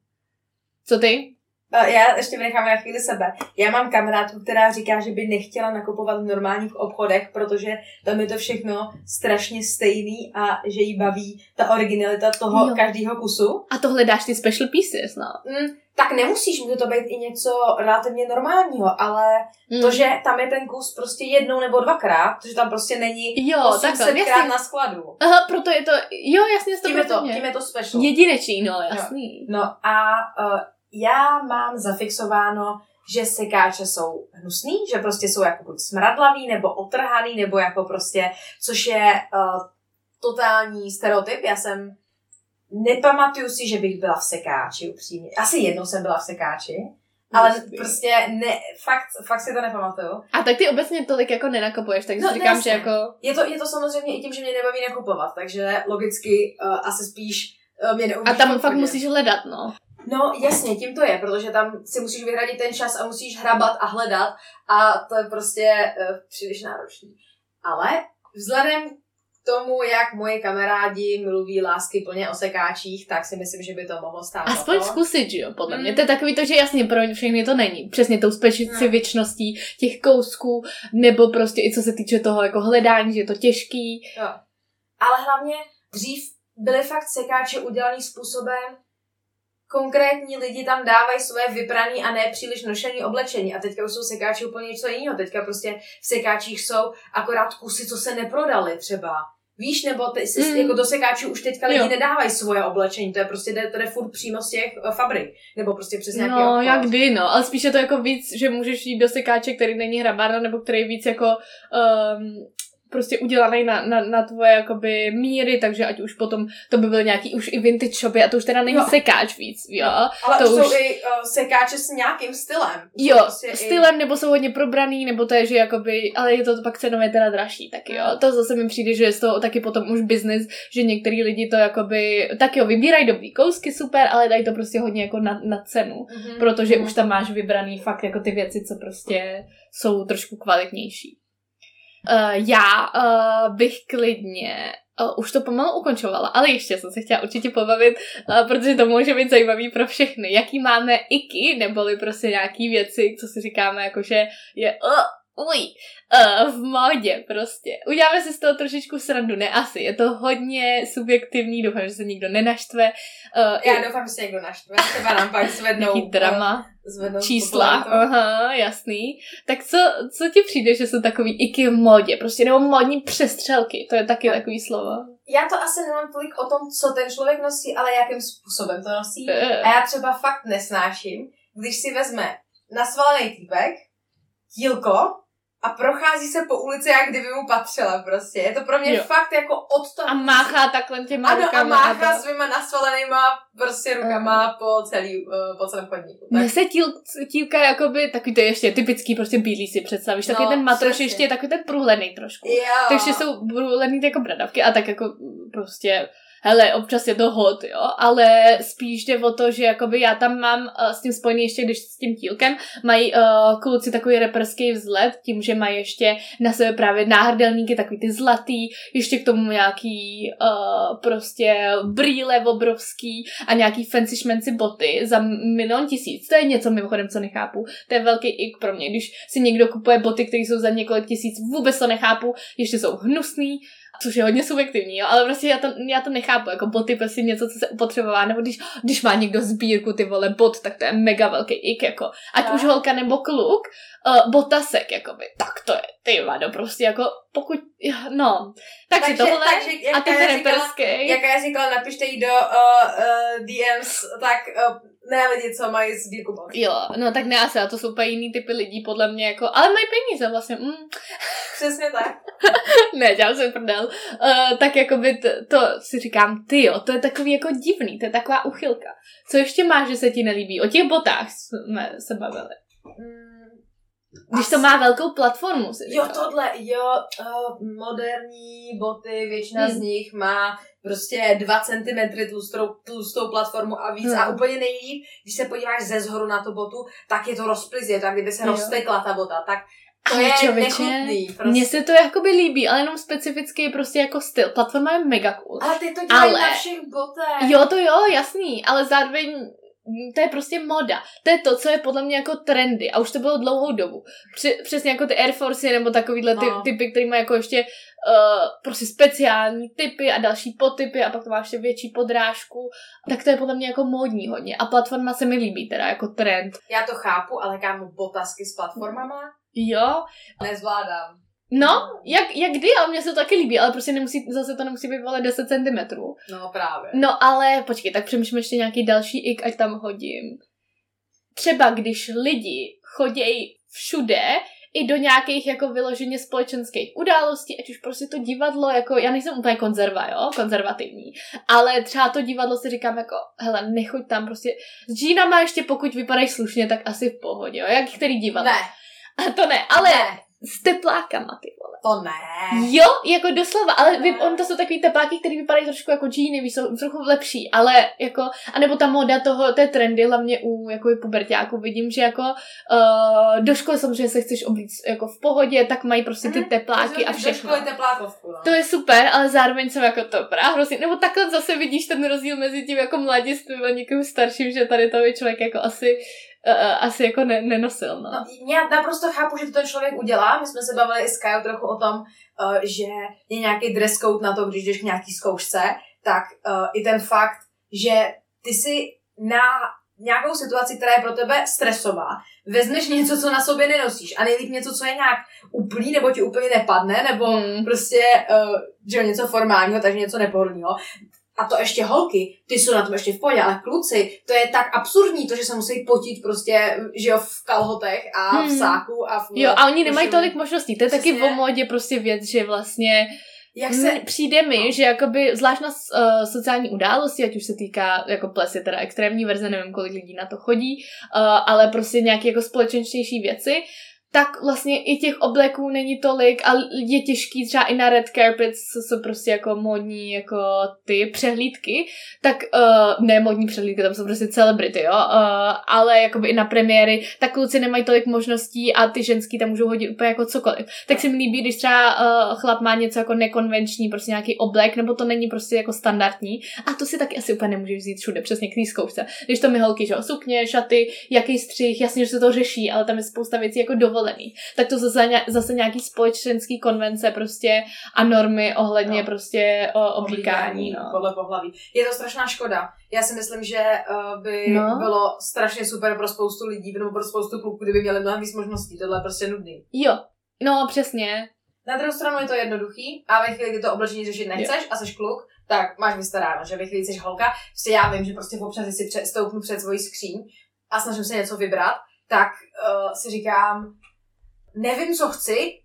Co ty?
A Já ještě vynechám na chvíli sebe. Já mám kamarádku, která říká, že by nechtěla nakupovat v normálních obchodech, protože tam je to všechno strašně stejný a že jí baví ta originalita toho
Jo.
každého kusu.
A to hledáš ty special pieces, no.
Mm, tak nemusíš, může to být i něco relativně normálního, ale
Mm.
to, že tam je ten kus prostě jednou nebo dvakrát, protože tam prostě není
Jo, takhle,
800 krát
jasně.
na skladu.
Aha, proto je to, jo, jasně,
Tím je to,
100%.
tím je to special.
Jedinečný, no, jasný.
No a uh, já mám zafixováno, že sekáče jsou hnusný, že prostě jsou jako buď smradlavý, nebo otrhaný, nebo jako prostě, což je uh, totální stereotyp. Já jsem, nepamatuju si, že bych byla v sekáči, upřímně. Asi jednou jsem byla v sekáči, ale
Musí.
prostě ne, fakt, fakt si to nepamatuju.
A tak ty obecně tolik jako nenakupuješ, takže
No,
říkám, že
jasně.
jako...
Je to, je to samozřejmě i tím, že mě nebaví nakupovat, takže logicky uh, asi spíš uh, mě
A tam fakt musíš hledat, no.
No jasně, tím to je, protože tam si musíš vyhradit ten čas a musíš hrabat a hledat a to je prostě uh, příliš náročný. Ale vzhledem k tomu, jak moji kamarádi mluví lásky plně o sekáčích, tak si myslím, že by to mohlo stát
Aspoň
to.
zkusit, že jo, podle
Mm.
mě. To je takový to, že jasně pro všechny to není. Přesně tou specifičností těch kousků, nebo prostě i co se týče toho jako hledání, že je to těžký.
Jo. Ale hlavně dřív byly fakt sekáče udělaný způsobem, konkrétní lidi tam dávají svoje vybraný a ne příliš nošený oblečení. A teďka už jsou sekáči úplně něco jiného. Teďka prostě v sekáčích jsou akorát kusy, co se neprodaly třeba. Víš, nebo ty,
Mm.
jako do sekáčů už teďka lidi
Jo.
nedávají svoje oblečení, to je prostě jde, to jde furt přímo z těch uh, fabrik, nebo prostě přes nějaký
No,
obchod.
jak kdy, no. Ale spíš je to jako víc, že můžeš jít do sekáče, který není hrabárna, nebo který je víc jako um, prostě udělaný na, na, na tvoje jakoby míry, takže ať už potom to by byly nějaký už i vintage shopy a to už teda není
Jo.
sekáč víc, jo.
Ale
to už-
jsou i uh, sekáče s nějakým stylem.
Jo,
prostě i-
stylem, nebo jsou hodně probraný, nebo to je, že jakoby, ale je to pak cenově teda dražší taky, jo. To zase mi přijde, že je z toho taky potom už business, že některý lidi to jakoby, tak jo, vybírají dobrý kousky, super, ale dají to prostě hodně jako na, na cenu,
Mhm.
protože
Mhm.
už tam máš vybraný fakt jako ty věci, co prostě jsou trošku kvalitnější. Uh, já uh, bych klidně uh, už to pomalu ukončovala, ale ještě jsem se chtěla určitě pobavit, uh, protože to může být zajímavý pro všechny. Jaký máme iky, neboli prostě nějaký věci, co si říkáme, jakože je uh, uj, uh, v módě prostě. Uděláme si z toho trošičku srandu, ne asi, je to hodně subjektivní, doufám, že se nikdo nenaštve. Uh,
Já doufám, že se někdo naštve, třeba nám pak zvednou,
drama,
eh, zvednou
čísla, aha, jasný. Tak co, co ti přijde, že jsou takový iky v modě, prostě nebo modní přestřelky, to je taky
Tak.
takový slovo.
Já to asi nemám tolik o tom, co ten člověk nosí, ale jakým způsobem to nosí.
Eh,
A já třeba fakt nesnáším, když si vezme nasvalený týpek, tílko a prochází se po ulici, jak kdyby mu patřila prostě. Je to pro mě
Jo.
fakt jako od toho.
A máchá takhle těma
ano, a
rukama.
máchá
to.
svýma nasvalenýma prostě rukama po, celý, uh, po celém chodníku.
Mně se tíl, tílka jakoby, takový to je ještě typický prostě bílý si představíš, takový
No,
ten matroš
přesně.
ještě je takový ten průhledný trošku.
jo.
Takže jsou průhledný jako bradavky a tak jako prostě hele, občas je to hot, jo, ale spíš jde o to, že jakoby já tam mám uh, s tím spojený ještě, když s tím tílkem, mají uh, kluci takový reperský vzhled, tím, že mají ještě na sebe právě náhrdelníky, takový ty zlatý, ještě k tomu nějaký uh, prostě brýle obrovský a nějaký fancy šmenci boty za milion tisíc. To je něco mimochodem, co nechápu. To je velký ik pro mě, když si někdo kupuje boty, které jsou za několik tisíc, vůbec to nechápu, ještě jsou hnusný, což je hodně subjektivní, jo, ale prostě já to, já to nechápu, jako boty prostě něco, co se upotřebová, nebo když, když má někdo sbírku ty vole bot, tak to je mega velký ik, jako, ať
Tak.
už holka nebo kluk, uh, botasek, jakoby, tak to je, ty vado, prostě jako, pokud, no, takže,
Takže-
tohle,
takže, jak
a
říkala-
reperský,
Jak já říkala, napište jí do uh, uh, DMs, tak uh, ne lidi, co mají sbírku bot.
jo, no tak ne asi, a to jsou úplně jiný typy lidí, podle mě, jako, ale mají peníze vlastně, mm,
Přesně tak.
ne, dělám si prdel, uh, tak jakoby to, to si říkám, ty jo, to je takový jako divný, to je taková uchylka. Co ještě máš, že se ti nelíbí? O těch botách jsme se bavili.
Mm,
Když to má velkou platformu, si
Jo,
říkala.
tohle, jo, uh, moderní boty, většina
Hmm.
z nich má prostě 2 cm tlustou, tlustou platformu a víc.
Hmm.
A úplně nejlíp, když se podíváš ze zhoru na tu botu, tak je to rozpliz, je to jak kdyby se
Jo.
roztekla ta bota. Tak to
Ale
je
člověče,
nechutný. Prostě.
Mně se to jakoby líbí, ale jenom specificky prostě jako styl. Platforma je mega cool.
Ale ty to dělají
Ale-
na všech botech.
Jo, to jo, jasný, ale zároveň to je prostě moda. To je to, co je podle mě jako trendy a už to bylo dlouhou dobu. Při, přesně jako ty Air Force nebo takovýhle ty,
No.
typy, který mají jako ještě uh, prostě speciální typy a další potypy a pak to má ještě větší podrážku. Tak to je podle mě jako módní hodně. A platforma se mi líbí teda jako trend.
Já to chápu, ale kámo, botasky s platformama
Jo,
nezvládám.
no, jak, jak kdy, ale mně se to taky líbí, ale prostě nemusí, zase to nemusí být vole 10 cm.
No právě.
No ale počkej, tak přemýšlím ještě nějaký další ik, ať tam hodím. Třeba když lidi chodějí všude, i do nějakých jako vyloženě společenských událostí, ať už prostě to divadlo, jako já nejsem úplně konzerva, jo, konzervativní, ale třeba to divadlo si říkám jako, hele, nechoď tam prostě, s džínama ještě pokud vypadají slušně, tak asi v pohodě, jo, jak který divadlo.
Ne,
A to ne, ale
ne,
s teplákama, ty vole.
to ne.
Jo, jako doslova, ale vy, on to jsou takový tepláky, které vypadají trošku jako džíny, jsou trochu lepší, ale jako, anebo ta moda toho, té trendy, hlavně u jako pubertáků, vidím, že jako uh, do školy samozřejmě se chceš oblíct jako v pohodě, tak mají prostě ty
Mhm.
tepláky a
Do
všechno.
školy teplákovku, no.
To je super, ale zároveň jsem jako to právě hrozně, nebo takhle zase vidíš ten rozdíl mezi tím jako mladistvím a někým starším, že tady to by člověk jako asi, uh, asi jako ne, nenosil, no.
No, já naprosto chápu, že to ten člověk udělá. My jsme se bavili i s Kajou trochu o tom, uh, že je nějaký dress code na to, když jdeš k nějaký zkoušce, tak uh, i ten fakt, že ty si na nějakou situaci, která je pro tebe stresová, vezmeš něco, co na sobě nenosíš a nejlíp něco, co je nějak úplný, nebo ti úplně nepadne, nebo
Hmm.
prostě, uh, že něco formálního, takže něco nepohodlného. A to ještě holky, ty jsou na tom ještě v pohodě, ale kluci, to je tak absurdní, to, že se musí potit prostě, že jo, v kalhotech a v
Hmm.
sáku a v...
Jo, a oni nemají
košili.
tolik možností. To je taky
Přesně.
v modě prostě věc, že vlastně
Jak
se... přijde mi,
no.
že jakoby, zvlášť na uh, sociální události, ať už se týká, jako ples je teda extrémní verze, nevím, kolik lidí na to chodí, uh, ale prostě nějaké jako společenštější věci, tak vlastně i těch obleků není tolik a je těžký třeba i na red carpets, co jsou prostě jako modní jako ty přehlídky, tak uh, ne modní přehlídky, tam jsou prostě celebrity, jo, uh, ale jakoby i na premiéry, tak kluci nemají tolik možností a ty ženský tam můžou hodit úplně jako cokoliv. Tak se mi líbí, když třeba uh, chlap má něco jako nekonvenční, prostě nějaký oblek, nebo to není prostě jako standardní. A to si taky asi úplně nemůžeš vzít všude, přesně k zkoušce. Když to mi holky, že jo, sukně, šaty, jaký střih, jasně, že se to řeší, ale tam je spousta věcí jako dovolený. Tak to zase, zase nějaký společenský konvence prostě a normy ohledně
No.
prostě o, oblíkání, no.
Podle pohlaví. Je to strašná škoda. Já si myslím, že uh, by
No.
bylo strašně super pro spoustu lidí, nebo pro spoustu kluků, kdyby měli mnohem víc možností. Tohle je prostě nudný.
Jo, no přesně.
Na druhou stranu je to jednoduchý a ve chvíli, kdy to oblečení řešit nechceš a jsi kluk, tak máš vystaráno, že ve chvíli, jsi holka, prostě já vím, že prostě občas, si pře- stoupnu před svoji skříň a snažím se něco vybrat, tak uh, si říkám, nevím, co chci,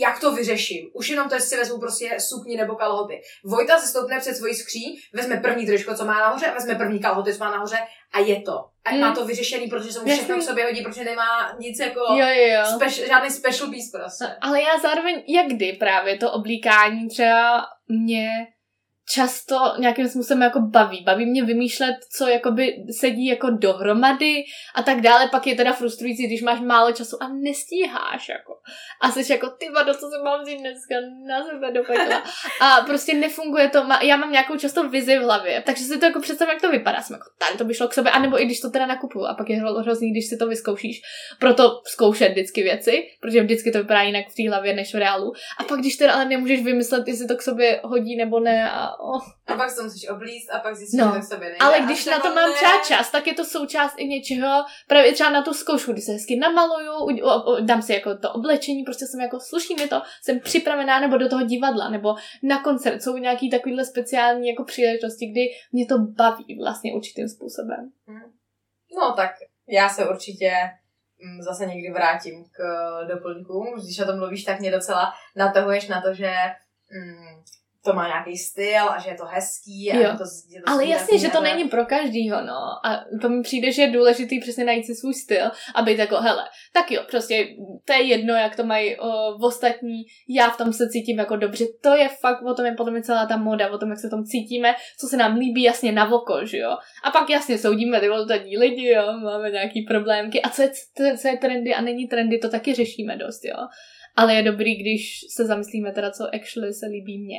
jak to vyřeším. Už jenom to, jestli si vezmu prostě sukni nebo kalhoty. Vojta se stoupne před svojí skří, vezme první tričko, co má nahoře, vezme první kalhoty, co má nahoře a je to. A
Hmm.
má to vyřešený, protože se mu všechno k sobě hodí, protože nemá nic jako
Jo, jo, jo.
speš, žádný special piece prostě.
Ale já zároveň, jak kdy právě to oblíkání třeba mě často nějakým způsobem jako baví. Baví mě vymýšlet, co jakoby sedí jako dohromady a tak dále. Pak je teda frustrující, když máš málo času a nestíháš jako. A jsi jako, ty vado, co se mám vzít dneska na sebe do pekla. A prostě nefunguje to. Já mám nějakou často vizi v hlavě, takže si to jako představím, jak to vypadá. Jsem jako, tak to by šlo k sobě. A nebo i když to teda nakupuju. A pak je hro- hrozný, když si to vyzkoušíš. Proto zkoušet vždycky věci, protože vždycky to vypadá jinak v té hlavě než v reálu. A pak když teda ale nemůžeš vymyslet, jestli to k sobě hodí nebo ne. A, oh.
A pak se to musíš oblíct a pak zjistíš,
No,
že to k sobě nejde.
Ale když na to mám
ne.
třeba čas, tak je to součást i něčeho, právě třeba na tu zkoušku, kdy se hezky namaluju, dám si jako to oblečení, prostě jsem jako, sluší mi to, jsem připravená, nebo do toho divadla, nebo na koncert, jsou nějaký takovýhle speciální jako příležitosti, kdy mě to baví vlastně určitým způsobem.
No tak já se určitě mm, zase někdy vrátím k doplňkům. Když o tom mluvíš, tak mě docela natahuješ na to, že mm, to má nějaký styl a že je to hezký. A
Jo.
to, že to
Ale jasně, že to není pro každýho, no. A to mi přijde, že je důležitý přesně najít si svůj styl a být jako, hele, tak jo, prostě to je jedno, jak to mají o, v ostatní, já v tom se cítím jako dobře, to je fakt, o tom je potom je celá ta moda, o tom, jak se v tom cítíme, co se nám líbí jasně na voko, že jo. A pak jasně soudíme ty ostatní lidi, jo, máme nějaký problémky a co je, co je trendy a není trendy, to taky řešíme dost, jo. Ale je dobrý, když se zamyslíme teda, co actually se líbí mně.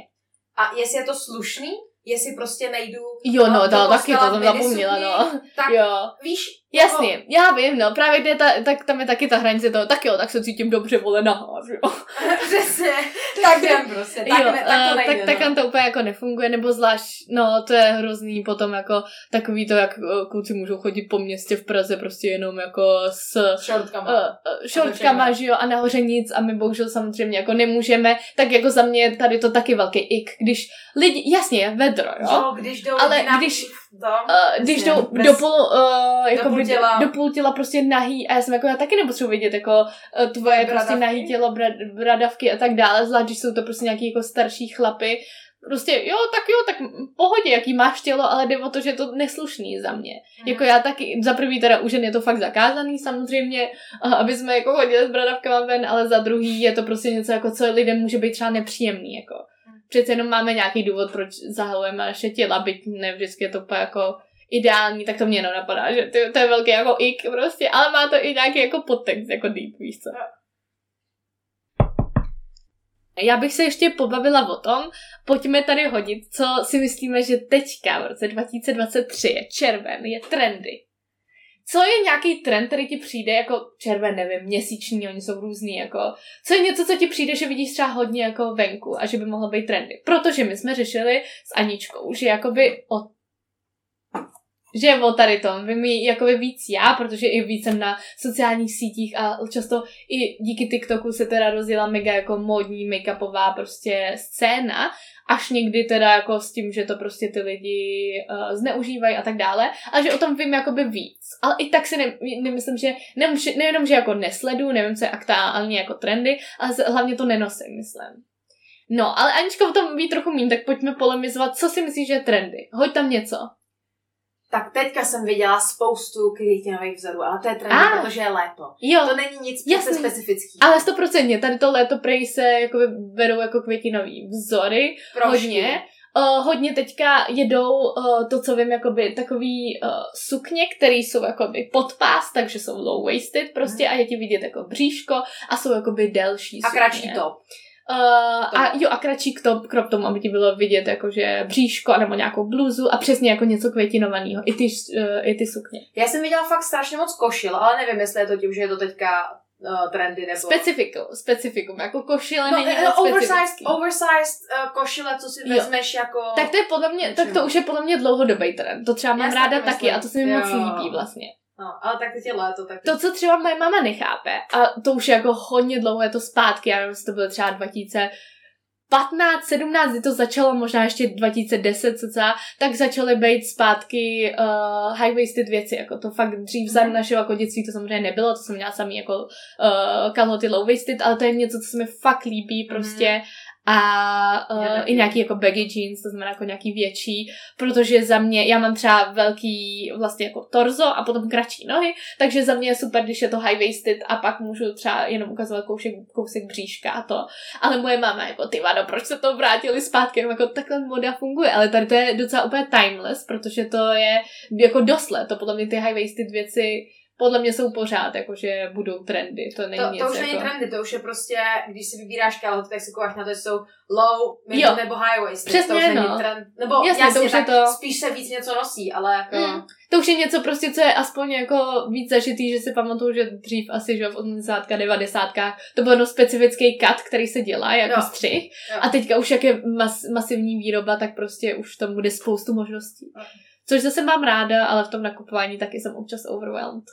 A jestli je to slušný, jestli prostě nejdu
Jo, no,
do
to taky, to jsem zapomněla, no.
Tak
Jo.
víš,
Jasně, já vím, no, právě kde ta, tak tam je taky ta hranice toho, tak jo, tak se cítím dobře, vole, nahá, že jo.
Jako, přesně, tak jdem prostě, tak,
jo,
ne, tak to nejde,
tak, tak
no.
tam to úplně jako nefunguje, nebo zvlášť, no, to je hrozný potom jako takový to, jak eh, kluci můžou chodit po městě v Praze prostě jenom jako s
Šortkama.
uh, uh, šortkama, že jo, a nahoře nic a my bohužel samozřejmě jako nemůžeme, tak jako za mě je tady to taky velký ik, když lidi, jasně je vedro, jo,
Jo, když jdou
Ale když-
to,
Uh, když
Jasně,
jdou
bez-
do půl, uh, jako
do půl
by-
těla.
do půl těla prostě nahý a já jsem jako, já taky nepotřebuji vidět jako uh, tvoje
Bradavky.
prostě nahý tělo, brad, bradavky a tak dále, zvlášť, když jsou to prostě nějaký jako starší chlapy, prostě jo, tak jo, tak pohodě, jaký máš tělo, ale jde o to, že je to neslušný za mě.
Mhm.
Jako já taky, za prvý teda u žen je to fakt zakázaný samozřejmě, aby jsme jako chodili s bradavkama ven, ale za druhý je to prostě něco jako, co lidem může být třeba nepříjemný, jako. Přece jenom máme nějaký důvod, proč zahalujeme naše těla, byť ne vždycky je to úplně jako ideální, tak to mě jenom napadá, že to, to je velký jako ik prostě, ale má to i nějaký jako podtext, jako deep, víš co. Já bych se ještě pobavila o tom, pojďme tady hodit, co si myslíme, že teďka v roce 2023 je červen, je trendy. Co je nějaký trend, který ti přijde jako červen, nevím, měsíční, oni jsou různý, jako, co je něco, co ti přijde, že vidíš třeba hodně jako venku a že by mohlo být trendy. Protože my jsme řešili s Aničkou, že jakoby o že o tady tom vím jakoby víc já, protože i víc jsem na sociálních sítích a často i díky TikToku se teda rozjela mega jako módní make-upová prostě scéna, až někdy teda jako s tím, že to prostě ty lidi uh, zneužívají a tak dále, ale že o tom vím jakoby víc. Ale i tak si ne, nemyslím, že nemůže, nejenom, že jako nesledu, nevím, co je aktuálně jako trendy, ale hlavně to nenosím, myslím. No, ale Anička o tom ví trochu méně, tak pojďme polemizovat, co si myslíš, že je trendy. Hoď tam něco.
Tak teďka jsem viděla spoustu květinových vzorů, ale to je trend,
Ah.
protože je léto.
Jo,
To není nic
Jasný.
specifický.
ale stoprocentně, tady to léto prej se jakoby berou jako květinový vzory,
Proužky.
hodně. Uh, hodně teďka jedou uh, to, co vím, jakoby takový uh, sukně, které jsou jakoby pod pás, takže jsou low waisted prostě a je ti vidět jako bříško a jsou jakoby delší
A
sukně.
kratší top.
Uh, a jo, a kratší krop, krop tomu, aby ti bylo vidět jakože bříško nebo nějakou bluzu a přesně jako něco květinovaného. I ty, uh, i ty sukně.
Já jsem viděla fakt strašně moc košil, ale nevím, jestli je to tím, že je to teďka uh, trendy nebo...
Specifikum, specifikum, jako košile
no,
není
no, oversized, oversized uh, košile, co si
Jo.
vezmeš jako...
Tak to je podle mě, tak to už je podle mě dlouhodobý trend. To třeba mám
Já
ráda
taky
a to se mi moc
Jo.
líbí vlastně.
No, ale tak teď je léto, tak...
To, co třeba moje máma nechápe, a to už je jako hodně dlouho je to zpátky, já nevím, jestli to bylo třeba 15, 17, kdy to začalo, možná ještě 2010, co tak začaly být zpátky uh, high-waisted věci, jako to fakt dřív za mm. našeho jako dětství to samozřejmě nebylo, to jsem měla samý jako uh, kalhoty low-waisted, ale to je něco, co se mi fakt líbí prostě mm a uh, i nějaký jako baggy jeans, to znamená jako nějaký větší, protože za mě, já mám třeba velký vlastně jako torzo a potom kratší nohy, takže za mě je super, když je to high waisted a pak můžu třeba jenom ukazovat kousek, kousek bříška a to. Ale moje máma jako, ty vado, proč se to vrátili zpátky, jenom jako takhle moda funguje, ale tady to je docela úplně timeless, protože to je jako dost let, to podle mě ty high waisted věci podle mě jsou pořád, jakože budou trendy, to není
to,
nic
to už
jako...
není trendy, to už je prostě, když si vybíráš kalhoty, tak si koukáš na to, že jsou low, middle nebo high waist.
Přesně,
to už
no.
trend, nebo jasně, jasně to už tak je to... spíš se víc něco nosí, ale jako... Mm.
To už je něco prostě, co je aspoň jako víc zažitý, že si pamatuju, že dřív asi, že v 80 90 to byl no specifický cut, který se dělá jako jo. střih. Jo. A teďka už jak je mas, masivní výroba, tak prostě už tam bude spoustu možností. Jo. Což zase mám ráda, ale v tom nakupování taky jsem občas overwhelmed.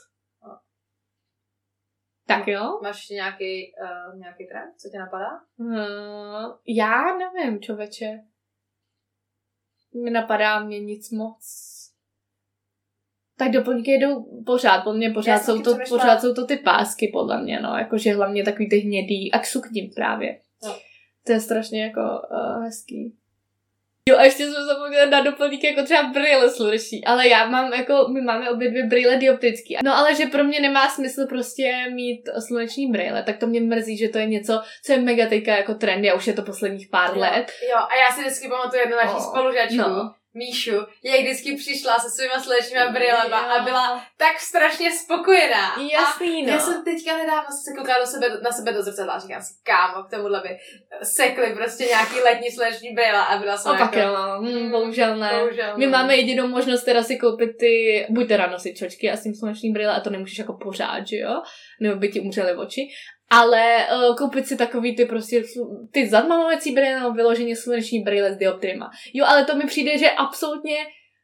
Tak jo.
Máš ještě nějaký, uh, nějaký trend, co tě napadá?
Hmm, já nevím, čověče. Nenapadá mě nic moc. Tak doplňky jedou pořád, podle mě pořád, já jsou to, pořád jsou to ty pásky, podle mě, no, jakože hlavně takový ty hnědý a k sukním právě. No. To je strašně jako uh, hezký. Jo, a ještě jsme zapomněli na doplník jako třeba brýle sluneční, ale já mám jako, my máme obě dvě brýle dioptrický. No ale že pro mě nemá smysl prostě mít sluneční brýle, tak to mě mrzí, že to je něco, co je mega teďka jako trend, a už je to posledních pár
jo.
let.
Jo, a já si vždycky pamatuju jednu naší oh, spolužačku, no Míšu, jak vždycky přišla se svýma slečnýma brýlema a byla tak strašně spokojená.
Jasný, no.
Já jsem teďka nedávno se koukala do sebe, na sebe do zrcadla a říkám si, kámo, k tomuhle by sekli prostě nějaký letní sleční brýle a byla jsem
Opak jako... no. Hmm, bohužel ne. Bohužel, My no. máme jedinou možnost teda si koupit ty, buď teda nosit čočky a s tím sluneční brýle a to nemůžeš jako pořád, že jo? Nebo by ti umřely oči ale uh, koupit si takový ty prostě, ty zadmalovací brýle nebo vyloženě sluneční brýle s dioptrima. Jo, ale to mi přijde, že absolutně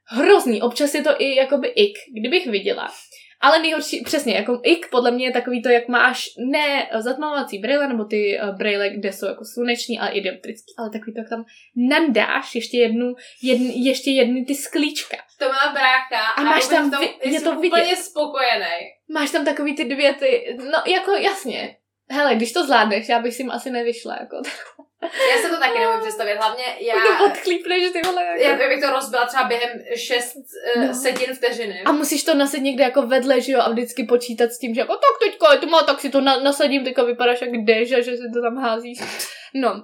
hrozný. Občas je to i jakoby ik, kdybych viděla. Ale nejhorší, přesně, jako ik podle mě je takový to, jak máš ne zatmavovací brýle, nebo ty uh, brýle, kde jsou jako sluneční, ale i dioptrický, ale takový to, jak tam nandáš ještě jednu, jedn, ještě jedny ty sklíčka.
To má brácha
a, a máš tam,
tom,
je to
vidět. úplně spokojený.
Máš tam takový ty dvě ty, no jako jasně, Hele, když to zvládneš, já bych si asi nevyšla, jako
Já se to taky nemůžu představit, hlavně já...
To odchlípneš, ty vole,
jako... Já bych to rozbila třeba během 6 uh, no. sedin vteřiny.
A musíš to nasadit někde jako vedle, že jo, a vždycky počítat s tím, že jako tak teďko, je to má, tak si to na, nasadím, teďka vypadáš jak dež a že si to tam házíš. No.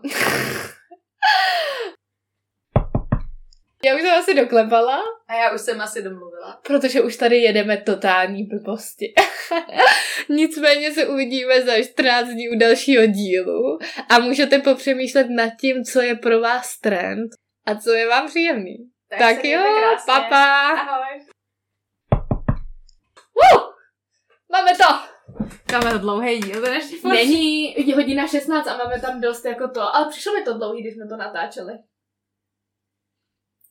Já už jsem asi doklepala.
A já už jsem asi domluvila.
Protože už tady jedeme totální blbosti. Nicméně se uvidíme za 14 dní u dalšího dílu a můžete popřemýšlet nad tím, co je pro vás trend a co je vám příjemný.
Tak, tak jo,
papa.
Ahoj.
Uh, máme to.
Máme to dlouhý díl, to
Není hodina 16 a máme tam dost jako to, ale přišlo mi to dlouhý, když jsme to natáčeli.